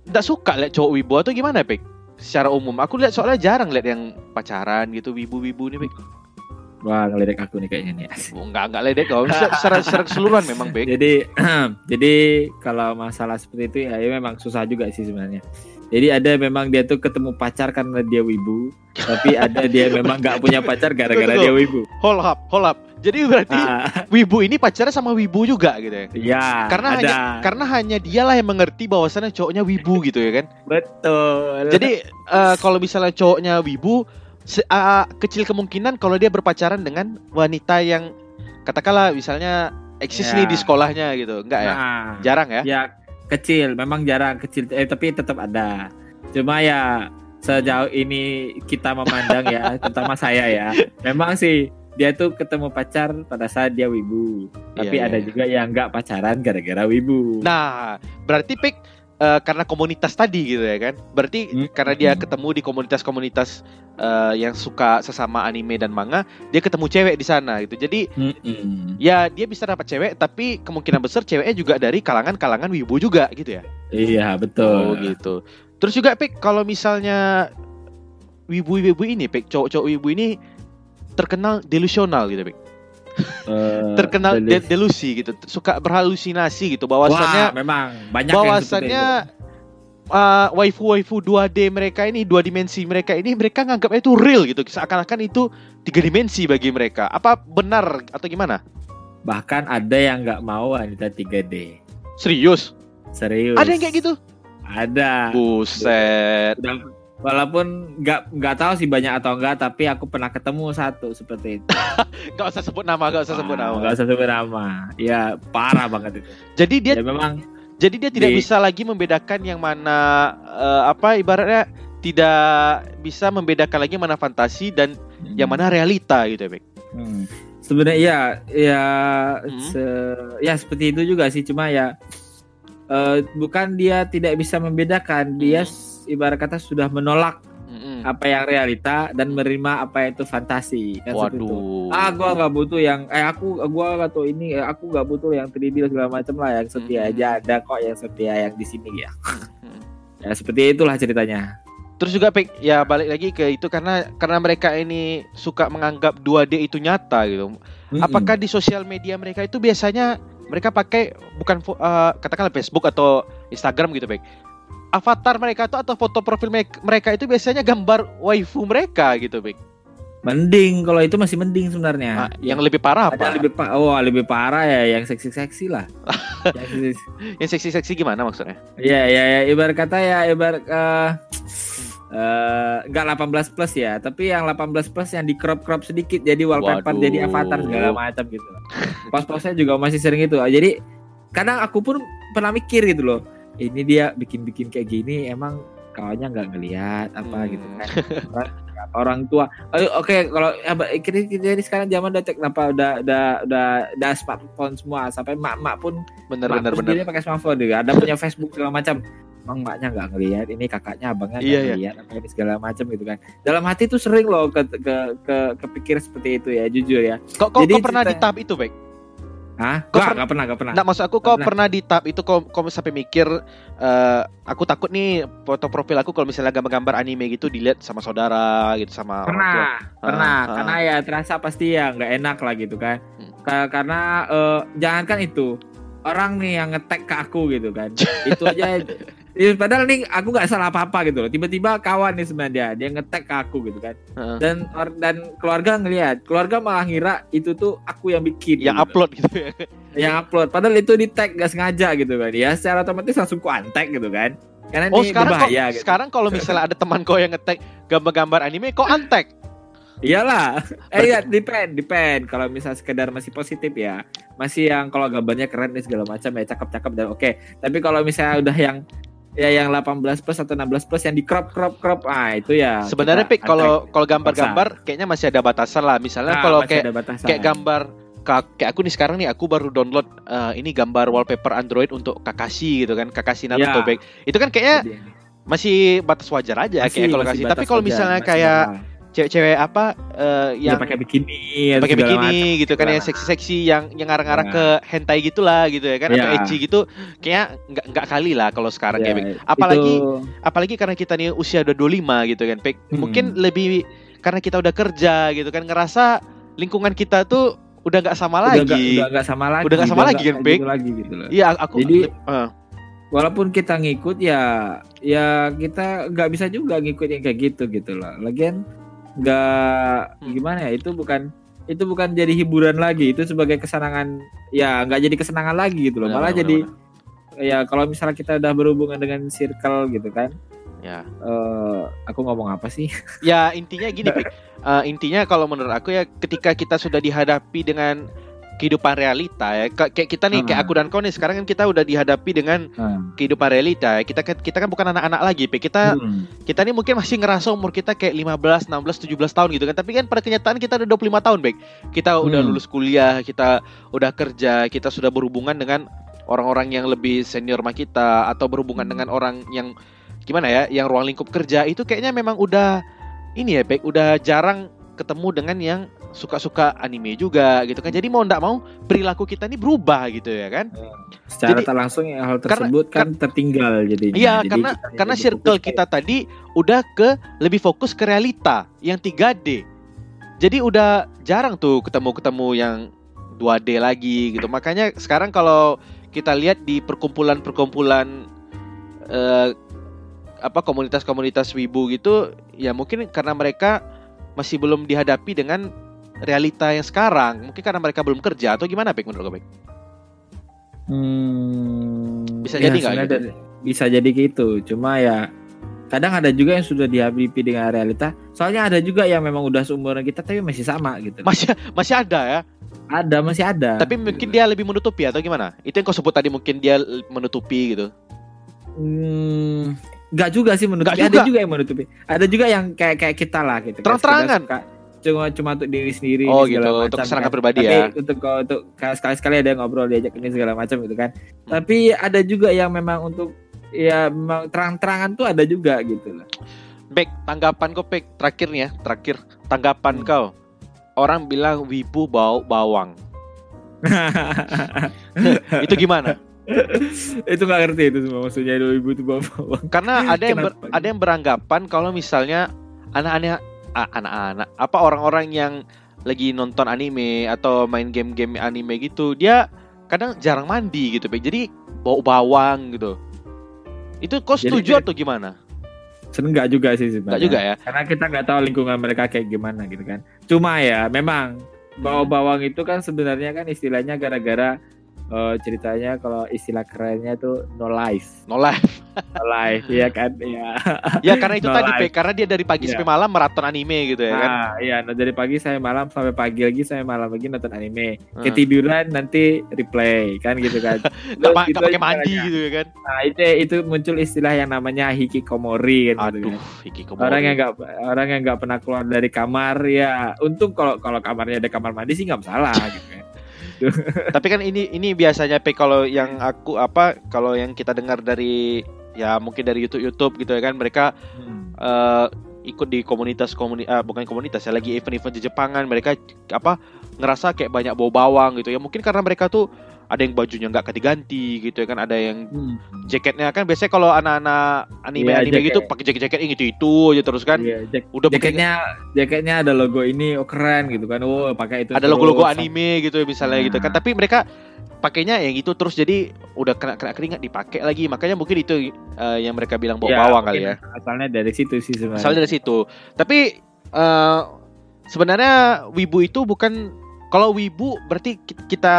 [SPEAKER 1] nggak suka lihat cowok wibu atau gimana Pik? Secara umum, aku lihat soalnya jarang lihat yang pacaran gitu wibu-wibu nih Pik.
[SPEAKER 2] Wah ngelirik aku nih kayaknya nih
[SPEAKER 1] Oh, Enggak, enggak ledek kau. Secara, secara, keseluruhan memang baik.
[SPEAKER 2] Jadi jadi kalau masalah seperti itu ya, ya memang susah juga sih sebenarnya. Jadi ada memang dia tuh ketemu pacar karena dia wibu, tapi ada dia memang nggak punya pacar gara-gara dia wibu.
[SPEAKER 1] Hold up, hold up. Jadi berarti
[SPEAKER 2] Ah,
[SPEAKER 1] wibu ini pacarnya sama wibu juga gitu ya.
[SPEAKER 2] ya,
[SPEAKER 1] Karena
[SPEAKER 2] ada.
[SPEAKER 1] hanya karena hanya dialah yang mengerti bahwasannya cowoknya wibu gitu ya kan.
[SPEAKER 2] betul.
[SPEAKER 1] Jadi eh, kalau misalnya cowoknya wibu se- ah, kecil kemungkinan kalau dia berpacaran dengan wanita yang katakanlah misalnya eksis
[SPEAKER 2] Ya.
[SPEAKER 1] nih di sekolahnya gitu. Enggak ya?
[SPEAKER 2] Nah,
[SPEAKER 1] Jarang ya?
[SPEAKER 2] ya kecil, memang jarang kecil, eh, tapi tetap ada. Cuma ya sejauh ini kita memandang ya, terutama saya ya, memang sih dia tuh ketemu pacar pada saat dia wibu. Tapi
[SPEAKER 1] Iya,
[SPEAKER 2] ada
[SPEAKER 1] iya.
[SPEAKER 2] juga yang nggak pacaran gara-gara wibu.
[SPEAKER 1] Nah, berarti Pik eh, karena komunitas tadi gitu ya kan. Berarti
[SPEAKER 2] Hmm.
[SPEAKER 1] karena dia ketemu di komunitas-komunitas eh, yang suka sesama anime dan manga, dia ketemu cewek di sana gitu. Jadi
[SPEAKER 2] Mm-mm.
[SPEAKER 1] ya dia bisa dapat cewek tapi kemungkinan besar ceweknya juga dari kalangan-kalangan wibu juga gitu ya.
[SPEAKER 2] Iya
[SPEAKER 1] Oh
[SPEAKER 2] betul.
[SPEAKER 1] gitu. Terus juga Pik kalau misalnya wibu-wibu ini Pik, cowok-cowok wibu ini terkenal delusional gitu Pik.
[SPEAKER 2] Eh,
[SPEAKER 1] Terkenal de- delusi gitu, suka berhalusinasi gitu
[SPEAKER 2] Wah,
[SPEAKER 1] bahwasannya
[SPEAKER 2] memang banyak yang seperti
[SPEAKER 1] bahwasannya uh, waifu-waifu 2D mereka ini dua dimensi mereka ini mereka nganggapnya itu real gitu. Seakan-akan itu tiga dimensi bagi mereka. Apa benar atau gimana?
[SPEAKER 2] Bahkan ada yang nggak mau wanita 3D.
[SPEAKER 1] serius?
[SPEAKER 2] Serius.
[SPEAKER 1] ada yang kayak gitu?
[SPEAKER 2] Ada.
[SPEAKER 1] buset.
[SPEAKER 2] Udah walaupun nggak nggak tahu sih banyak atau enggak tapi aku pernah ketemu satu seperti itu
[SPEAKER 1] Gak usah sebut nama, gak usah sebut nama.
[SPEAKER 2] nggak usah sebut nama ya parah banget itu
[SPEAKER 1] Jadi dia
[SPEAKER 2] ya memang
[SPEAKER 1] jadi dia tidak
[SPEAKER 2] Di-
[SPEAKER 1] bisa lagi membedakan yang mana eh, apa ibaratnya tidak bisa membedakan lagi mana fantasi dan yang mana realita gitu ya, Bek.
[SPEAKER 2] Hmm. Sebenarnya ya, ya,
[SPEAKER 1] Hmm.
[SPEAKER 2] se- ya seperti itu juga sih. Cuma ya, eh, bukan dia tidak bisa membedakan. Dia
[SPEAKER 1] Hmm.
[SPEAKER 2] Ibarat kata sudah menolak
[SPEAKER 1] Mm-mm.
[SPEAKER 2] apa yang realita dan menerima apa itu fantasi. Kan itu.
[SPEAKER 1] Waduh.
[SPEAKER 2] Ah, gua nggak butuh yang, eh aku, gua nggak tahu ini, eh, aku nggak butuh yang 3D segala macam lah. Yang setia
[SPEAKER 1] Hmm.
[SPEAKER 2] aja ada kok yang setia yang di sini ya. Ya seperti itulah ceritanya.
[SPEAKER 1] Terus juga ya balik lagi ke itu karena karena mereka ini suka menganggap 2D itu nyata gitu.
[SPEAKER 2] Mm-mm.
[SPEAKER 1] Apakah di sosial media mereka itu biasanya mereka pakai bukan eh, katakanlah Facebook atau Instagram gitu, Pek. Avatar mereka tuh atau foto profil me- mereka itu biasanya gambar waifu mereka gitu, Pek.
[SPEAKER 2] mending kalau itu masih mending sebenarnya.
[SPEAKER 1] Ah, yang lebih parah
[SPEAKER 2] Ada
[SPEAKER 1] apa?
[SPEAKER 2] lebih pa- oh lebih parah ya yang seksi-seksi lah. Yang seksi-
[SPEAKER 1] Yang seksi-seksi gimana maksudnya?
[SPEAKER 2] Iya ya ya ibarat kata ya ibarat eh eh, nggak 18 plus ya, tapi yang 18 plus yang di crop crop sedikit jadi wallpaper
[SPEAKER 1] Waduh.
[SPEAKER 2] jadi avatar segala macam gitu. Pos-posnya juga masih sering itu. Jadi kadang aku pun pernah mikir gitu loh. Ini dia bikin-bikin kayak gini emang kawannya nggak ngelihat apa
[SPEAKER 1] Hmm.
[SPEAKER 2] gitu kan. Orang- tua. Oh, Oke, kalau ya, ba- kita, kita ini sekarang zaman udah tek- kenapa udah udah udah udah smartphone semua sampai mak-mak pun
[SPEAKER 1] Bener
[SPEAKER 2] Mak
[SPEAKER 1] bener bener.
[SPEAKER 2] pakai smartphone juga. Ada punya Facebook segala macam. Emang maknya nggak ngelihat, ini kakaknya abangnya nggak
[SPEAKER 1] Iya, iya.
[SPEAKER 2] ngelihat apa ini segala macam gitu kan. Dalam hati tuh sering loh ke, ke, ke kepikir seperti itu ya, jujur ya.
[SPEAKER 1] Kok kok,
[SPEAKER 2] Jadi
[SPEAKER 1] kok pernah di
[SPEAKER 2] cerita-
[SPEAKER 1] tahap itu, Bek?
[SPEAKER 2] Hah? Nggak,
[SPEAKER 1] per-
[SPEAKER 2] nggak pernah, nggak pernah.
[SPEAKER 1] Nggak maksud aku kok
[SPEAKER 2] Pernah.
[SPEAKER 1] pernah di tahap itu kok kok sampai mikir eh, aku takut nih foto profil aku kalau misalnya gambar-gambar anime gitu dilihat sama saudara gitu sama orang tua.
[SPEAKER 2] Pernah, pernah.
[SPEAKER 1] ah.
[SPEAKER 2] Karena ya terasa pasti ya nggak enak lah gitu kan.
[SPEAKER 1] Hmm.
[SPEAKER 2] Ka- Karena eh, jangankan itu orang nih yang ngetek ke aku gitu kan. itu aja. Ya, padahal nih aku nggak salah apa-apa gitu loh. Tiba-tiba kawan nih sebenarnya dia ngetek ke aku gitu kan.
[SPEAKER 1] Heeh.
[SPEAKER 2] dan or- dan keluarga ngelihat keluarga malah ngira itu tuh aku yang bikin
[SPEAKER 1] Yang
[SPEAKER 2] gitu.
[SPEAKER 1] upload gitu ya.
[SPEAKER 2] yang upload padahal itu di tag gak sengaja gitu kan ya secara otomatis langsung ku antek gitu kan karena
[SPEAKER 1] Oh
[SPEAKER 2] ini
[SPEAKER 1] sekarang kok,
[SPEAKER 2] berbahaya gitu
[SPEAKER 1] sekarang kalau misalnya ada teman kau yang ngetek gambar-gambar anime kok antek?
[SPEAKER 2] iyalah eh ya depend depend kalau misal sekedar masih positif ya masih yang kalau gambarnya keren nih segala macam ya cakep-cakep dan oke tapi kalau misalnya udah yang ya yang 18 plus atau 16 plus yang di crop crop crop ah itu ya
[SPEAKER 1] Sebenarnya Pik kalau kalau gambar-gambar kayaknya masih ada batasan lah. Misalnya
[SPEAKER 2] Ah,
[SPEAKER 1] kalau kayak kayak gambar ka- kayak aku nih sekarang nih aku baru download eh, ini gambar wallpaper Android untuk Kakashi gitu kan Kakashi Naruto
[SPEAKER 2] Ya.
[SPEAKER 1] Itu kan kayaknya
[SPEAKER 2] Jadi-
[SPEAKER 1] masih batas wajar aja
[SPEAKER 2] Masih-
[SPEAKER 1] kayak kalau
[SPEAKER 2] batas
[SPEAKER 1] Tapi kalau misalnya kayak. Cewek-cewek apa eh,
[SPEAKER 2] yang pakai bikini
[SPEAKER 1] pakai bikini
[SPEAKER 2] macam.
[SPEAKER 1] gitu kan yang seksi-seksi yang yang ngarah-ngarah
[SPEAKER 2] Nah.
[SPEAKER 1] ke hentai gitulah gitu ya kan atau
[SPEAKER 2] Ya.
[SPEAKER 1] ecchi gitu kayak nggak nggak kali lah kalau sekarang
[SPEAKER 2] Ya,
[SPEAKER 1] kayak. Apalagi
[SPEAKER 2] itu,
[SPEAKER 1] apalagi karena kita nih usia udah 25 gitu kan.
[SPEAKER 2] Hmm.
[SPEAKER 1] Mungkin lebih karena kita udah kerja gitu kan ngerasa lingkungan kita tuh udah nggak sama
[SPEAKER 2] udah
[SPEAKER 1] lagi.
[SPEAKER 2] nggak udah nggak sama lagi
[SPEAKER 1] Udah nggak sama lagi kan, Pik?
[SPEAKER 2] gitu lagi gitu loh
[SPEAKER 1] Iya, aku
[SPEAKER 2] Jadi-
[SPEAKER 1] eh,
[SPEAKER 2] walaupun kita ngikut ya ya kita nggak bisa juga ngikut yang kayak gitu gitu loh lagian nggak
[SPEAKER 1] Hmm.
[SPEAKER 2] gimana ya itu bukan itu bukan jadi hiburan lagi itu sebagai kesenangan ya nggak jadi kesenangan lagi gitu loh malah jadi
[SPEAKER 1] benar.
[SPEAKER 2] ya kalau misalnya kita udah berhubungan dengan circle gitu kan
[SPEAKER 1] ya.
[SPEAKER 2] eh aku ngomong apa sih
[SPEAKER 1] Ya intinya gini, Pik. Eh, intinya kalau menurut aku ya ketika kita sudah dihadapi dengan kehidupan realita ya Ka- kayak kita nih kayak
[SPEAKER 2] Hmm.
[SPEAKER 1] aku dan kau nih sekarang kan kita udah dihadapi dengan
[SPEAKER 2] Hmm.
[SPEAKER 1] kehidupan realita ya. kita kan kita kan bukan anak-anak lagi Pik. kita
[SPEAKER 2] Hmm.
[SPEAKER 1] kita nih mungkin masih ngerasa umur kita kayak 15, 16, 17 tahun gitu kan. Tapi kan pada kenyataan kita udah 25 tahun, Bek. Kita udah
[SPEAKER 2] Hmm.
[SPEAKER 1] lulus kuliah, kita udah kerja, kita sudah berhubungan dengan orang-orang yang lebih senior sama kita atau berhubungan dengan orang yang gimana ya, yang ruang lingkup kerja itu kayaknya memang udah ini ya, Bek, udah jarang ketemu dengan yang suka-suka anime juga gitu kan. Jadi mau ndak mau perilaku kita ini berubah gitu ya kan.
[SPEAKER 2] secara
[SPEAKER 1] Jadi-
[SPEAKER 2] tak langsung ya hal
[SPEAKER 1] karena-
[SPEAKER 2] tersebut kan tertinggal jadinya
[SPEAKER 1] Iya,
[SPEAKER 2] Jadi
[SPEAKER 1] karena
[SPEAKER 2] kita
[SPEAKER 1] karena circle
[SPEAKER 2] fokus
[SPEAKER 1] kita tadi udah ke lebih fokus ke realita yang 3D. Jadi udah jarang tuh ketemu-ketemu yang 2D lagi gitu. Makanya sekarang kalau kita lihat di perkumpulan-perkumpulan eh, apa komunitas-komunitas wibu gitu, ya mungkin karena mereka masih belum dihadapi dengan realita yang sekarang. Mungkin karena mereka belum kerja atau gimana, Bek menurut Bek?
[SPEAKER 2] Hmm,
[SPEAKER 1] Bisa
[SPEAKER 2] ya,
[SPEAKER 1] jadi nggak gitu?
[SPEAKER 2] Bisa jadi gitu. Cuma ya kadang ada juga yang sudah dihadapi dengan realita soalnya ada juga yang memang udah seumuran kita tapi masih sama gitu
[SPEAKER 1] Masih masih ada ya.
[SPEAKER 2] ada masih ada
[SPEAKER 1] Tapi mungkin dia lebih menutupi atau gimana? Itu yang kau sebut tadi mungkin dia menutupi gitu.
[SPEAKER 2] Hmm, nggak juga sih menutupi.
[SPEAKER 1] Nggak
[SPEAKER 2] Ada
[SPEAKER 1] juga.
[SPEAKER 2] juga yang menutupi. Ada juga yang kayak kayak kita lah gitu.
[SPEAKER 1] Terang-terangan.
[SPEAKER 2] Cuma cuma untuk diri sendiri.
[SPEAKER 1] Oh gitu,
[SPEAKER 2] macam,
[SPEAKER 1] untuk kesenangan
[SPEAKER 2] kan.
[SPEAKER 1] pribadi
[SPEAKER 2] Tapi
[SPEAKER 1] ya.
[SPEAKER 2] untuk untuk sekali sekali ada yang ngobrol diajak ini segala macam gitu kan.
[SPEAKER 1] Hmm.
[SPEAKER 2] Tapi ada juga yang memang untuk ya memang terang-terangan tuh ada juga gitu loh.
[SPEAKER 1] Baik, tanggapan kau Pek terakhir nih ya, terakhir tanggapan
[SPEAKER 2] Hmm.
[SPEAKER 1] kau. Orang bilang wibu bau bawang. Itu gimana?
[SPEAKER 2] itu nggak ngerti itu semua maksudnya 2000 itu bawa
[SPEAKER 1] Karena ada yang ber-
[SPEAKER 2] Kenapa?
[SPEAKER 1] ada yang beranggapan kalau misalnya anak-anak anak-anak apa orang-orang yang lagi nonton anime atau main game-game anime gitu, dia kadang jarang mandi gitu, Pek. Jadi bau bawang gitu. Itu kau
[SPEAKER 2] Jadi
[SPEAKER 1] setuju
[SPEAKER 2] dia-
[SPEAKER 1] atau gimana?
[SPEAKER 2] Enggak juga sih sebenarnya.
[SPEAKER 1] Enggak juga ya.
[SPEAKER 2] Karena kita nggak tahu lingkungan mereka kayak gimana gitu kan. Cuma ya memang bawa bawang itu kan sebenarnya kan istilahnya gara-gara eh, ceritanya kalau istilah kerennya tuh no life,
[SPEAKER 1] No life.
[SPEAKER 2] no life, ya kan, ya.
[SPEAKER 1] Ya karena itu
[SPEAKER 2] No
[SPEAKER 1] tadi
[SPEAKER 2] life.
[SPEAKER 1] Karena dia dari pagi
[SPEAKER 2] Iya.
[SPEAKER 1] sampai malam maraton anime gitu ya kan.
[SPEAKER 2] Nah, iya, nah, dari pagi saya malam sampai pagi lagi saya malam lagi nonton anime.
[SPEAKER 1] Hmm.
[SPEAKER 2] Ketiduran nanti replay kan gitu kan.
[SPEAKER 1] Nggak
[SPEAKER 2] Terus
[SPEAKER 1] pa-
[SPEAKER 2] gitu
[SPEAKER 1] nggak pakai mandi
[SPEAKER 2] caranya.
[SPEAKER 1] gitu ya kan.
[SPEAKER 2] Nah, itu itu muncul istilah yang namanya hikikomori kan gitu
[SPEAKER 1] Aduh,
[SPEAKER 2] kan.
[SPEAKER 1] hikikomori.
[SPEAKER 2] orang yang nggak orang yang nggak pernah keluar dari kamar ya untung kalau kalau kamarnya ada kamar mandi sih nggak masalah gitu kan
[SPEAKER 1] Tapi kan ini ini biasanya Pe kalau yang aku apa kalau yang kita dengar dari ya mungkin dari YouTube YouTube gitu ya kan mereka eh, ikut di komunitas komuni eh, bukan komunitas ya lagi event-event di Jepangan mereka apa ngerasa kayak banyak bau bawang gitu ya. Mungkin karena mereka tuh ada yang bajunya nggak ganti-ganti gitu ya kan. Ada yang jaketnya kan biasanya kalau anak-anak anime
[SPEAKER 2] Iya,
[SPEAKER 1] anime gitu
[SPEAKER 2] jaket.
[SPEAKER 1] pakai jaket-jaket yang itu itu aja terus kan.
[SPEAKER 2] Iya, jak-
[SPEAKER 1] udah
[SPEAKER 2] jaketnya jaketnya ada logo ini oh keren gitu kan. Oh pakai itu
[SPEAKER 1] ada logo-logo anime gitu misalnya gitu kan.
[SPEAKER 2] Nah.
[SPEAKER 1] tapi mereka pakainya yang itu terus jadi udah kena kena keringat dipakai lagi. Makanya mungkin itu eh, yang mereka bilang bau
[SPEAKER 2] Ya,
[SPEAKER 1] bawang kali ya.
[SPEAKER 2] asalnya dari situ sih sebenarnya.
[SPEAKER 1] Asalnya dari situ. Tapi eh, sebenarnya wibu itu bukan kalau wibu berarti ki- kita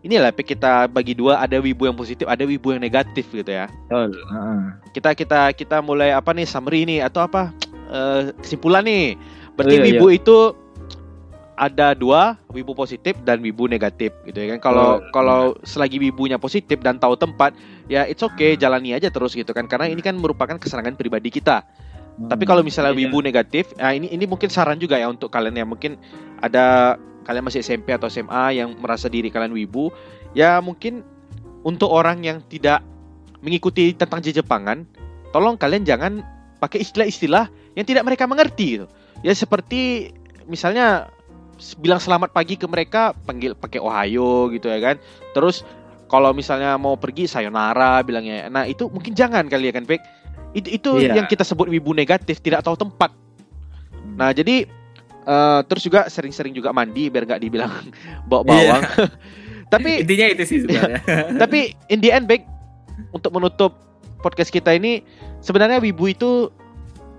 [SPEAKER 1] inilah Pe, kita bagi dua ada wibu yang positif ada wibu yang negatif gitu ya
[SPEAKER 2] Betul, heeh.
[SPEAKER 1] kita kita kita mulai apa nih summary nih atau apa eh, kesimpulan nih berarti
[SPEAKER 2] Oh, iya,
[SPEAKER 1] wibu itu ada dua wibu positif dan wibu negatif gitu ya kan kalau
[SPEAKER 2] Oh,
[SPEAKER 1] kalau selagi wibunya positif dan tahu tempat ya it's okay
[SPEAKER 2] Hmm.
[SPEAKER 1] jalani aja terus gitu kan karena ini kan merupakan kesenangan pribadi kita tapi
[SPEAKER 2] Hmm.
[SPEAKER 1] kalau misalnya
[SPEAKER 2] Iya.
[SPEAKER 1] wibu negatif nah ini ini mungkin saran juga ya untuk kalian yang mungkin ada kalian masih SMP atau SMA yang merasa diri kalian wibu ya mungkin untuk orang yang tidak mengikuti tentang Jepangan tolong kalian jangan pakai istilah-istilah yang tidak mereka mengerti gitu. Ya seperti misalnya bilang selamat pagi ke mereka panggil pakai Ohio gitu ya kan. Terus kalau misalnya mau pergi sayonara bilangnya. Nah, itu mungkin jangan kali ya kan, Pek. Itu itu
[SPEAKER 2] Iya.
[SPEAKER 1] yang kita sebut wibu negatif, tidak tahu tempat. Nah, jadi eh, terus juga sering-sering juga mandi biar nggak dibilang bawa bawang. Tapi
[SPEAKER 2] intinya itu sih sebenarnya
[SPEAKER 1] tapi in the end baik untuk menutup podcast kita ini sebenarnya wibu itu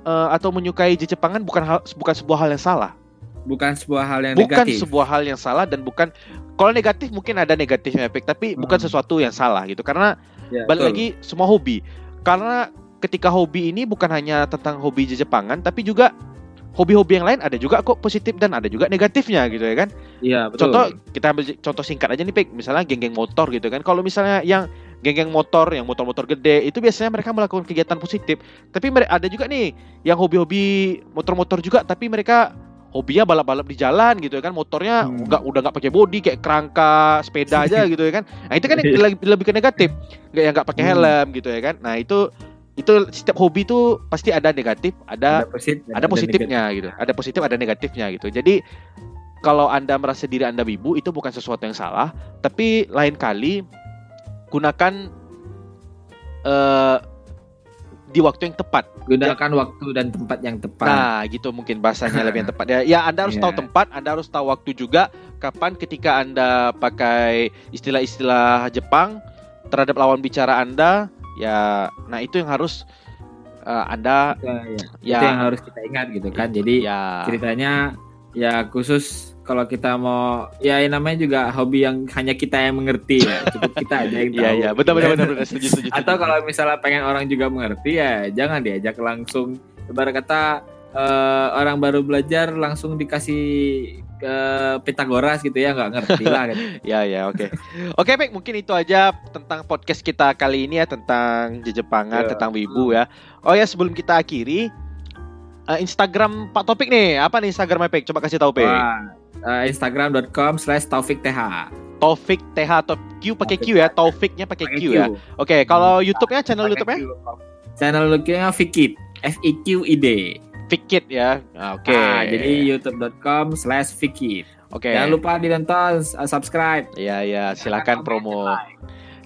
[SPEAKER 1] eh, atau menyukai Jepangan bukan hal, bukan sebuah hal yang salah.
[SPEAKER 2] bukan sebuah hal yang
[SPEAKER 1] bukan
[SPEAKER 2] negatif
[SPEAKER 1] sebuah hal yang salah dan bukan kalau negatif mungkin ada negatifnya Pek, tapi bukan
[SPEAKER 2] Hmm.
[SPEAKER 1] sesuatu yang salah gitu karena
[SPEAKER 2] Ya,
[SPEAKER 1] balik
[SPEAKER 2] betul.
[SPEAKER 1] lagi semua hobi. Karena ketika hobi ini bukan hanya tentang hobi Jepangan tapi juga hobi-hobi yang lain ada juga kok positif dan ada juga negatifnya gitu ya kan.
[SPEAKER 2] iya betul
[SPEAKER 1] Contoh kita ambil contoh singkat aja nih Pik, misalnya geng-geng motor gitu kan. Kalau misalnya yang geng-geng motor, yang motor-motor gede, itu biasanya mereka melakukan kegiatan positif. Tapi ada juga nih yang hobi-hobi motor-motor juga, tapi mereka hobinya balap-balap di jalan gitu ya kan. Motornya
[SPEAKER 2] Hmm.
[SPEAKER 1] nggak udah nggak pakai bodi kayak kerangka sepeda aja gitu ya kan. Nah itu kan yang lebih, lebih ke negatif, nggak yang nggak pakai
[SPEAKER 2] Hmm.
[SPEAKER 1] helm gitu ya kan. Nah itu itu setiap hobi itu pasti ada negatif, ada
[SPEAKER 2] positif
[SPEAKER 1] ada positifnya gitu. Ada positif ada negatifnya gitu. Jadi kalau anda merasa diri anda wibu itu bukan sesuatu yang salah. Tapi lain kali gunakan eh di waktu yang tepat.
[SPEAKER 2] Gunakan waktu dan tempat yang tepat.
[SPEAKER 1] Nah gitu mungkin bahasanya lebih yang tepat. Ya ya anda harus
[SPEAKER 2] Iya.
[SPEAKER 1] tahu tempat anda harus tahu waktu juga kapan ketika anda pakai istilah-istilah Jepang terhadap lawan bicara anda ya nah itu yang harus eh, anda
[SPEAKER 2] Ya, ya.
[SPEAKER 1] ya.
[SPEAKER 2] Itu yang harus kita ingat gitu kan. Jadi
[SPEAKER 1] ya.
[SPEAKER 2] ceritanya ya khusus kalau kita mau ya yang namanya juga hobi yang hanya kita yang mengerti ya. Cukup kita aja yang tahu
[SPEAKER 1] Iya iya betul betul betul, betul. setuju setuju.
[SPEAKER 2] atau kalau misalnya pengen orang juga mengerti ya jangan diajak langsung. Ibarat kata eh, orang baru belajar langsung dikasih ke Pitagoras gitu ya nggak ngerti lah gitu.
[SPEAKER 1] Ya ya oke. Oke Pek mungkin itu aja tentang podcast kita kali ini ya tentang Jepangan,
[SPEAKER 2] Ya.
[SPEAKER 1] tentang Wibu ya. Oh ya sebelum kita akhiri eh, Instagram Pak Topik nih apa nih Instagramnya Pek? Coba kasih tahu Pek.
[SPEAKER 2] Wah, eh, Instagram.com slash Taufik TH
[SPEAKER 1] Taufik TH atau Q pakai Q ya. Taufiknya pakai Q ya. Oke kalau YouTube-nya channel YouTube-nya
[SPEAKER 2] channel YouTube-nya Fikit F I Q I D
[SPEAKER 1] Fikit ya. Ah, Oke.
[SPEAKER 2] Ah, jadi youtube.com slash Fikit
[SPEAKER 1] oke.
[SPEAKER 2] jangan lupa ditonton uh, subscribe
[SPEAKER 1] Ya ya silakan promo.
[SPEAKER 2] like.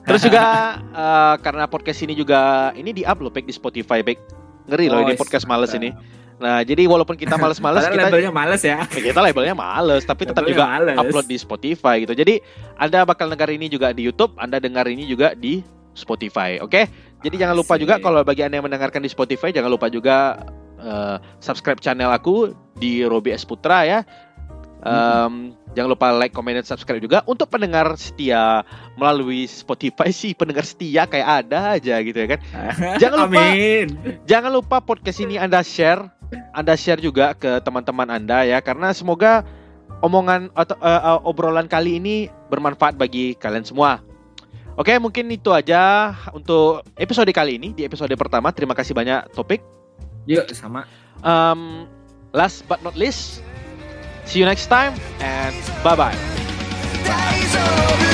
[SPEAKER 1] Terus juga eh, karena podcast ini juga ini di upload Pek di Spotify Pek. Ngeri loh
[SPEAKER 2] Oh,
[SPEAKER 1] ini podcast males ini. Nah, jadi walaupun kita males-males kita
[SPEAKER 2] labelnya males ya
[SPEAKER 1] kita labelnya males tapi tetap juga
[SPEAKER 2] males.
[SPEAKER 1] upload di Spotify gitu. Jadi Anda bakal dengar ini juga di YouTube, Anda dengar ini juga di Spotify. Oke? Jadi jangan lupa juga
[SPEAKER 2] Asik.
[SPEAKER 1] kalau bagi Anda yang mendengarkan di Spotify jangan lupa juga eh, subscribe channel aku di Robi S Putra ya. Em, Jangan lupa like, comment, dan subscribe juga untuk pendengar setia melalui Spotify sih pendengar setia kayak ada aja gitu ya kan. Jangan lupa
[SPEAKER 2] Amin
[SPEAKER 1] Jangan lupa podcast ini Anda share, Anda share juga ke teman-teman Anda ya karena semoga omongan atau eh, eh, obrolan kali ini bermanfaat bagi kalian semua. Oke, mungkin itu aja untuk episode kali ini di episode pertama. Terima kasih banyak topik.
[SPEAKER 2] Yuk sama
[SPEAKER 1] Um, last but not least, see you next time and bye bye.
[SPEAKER 3] Of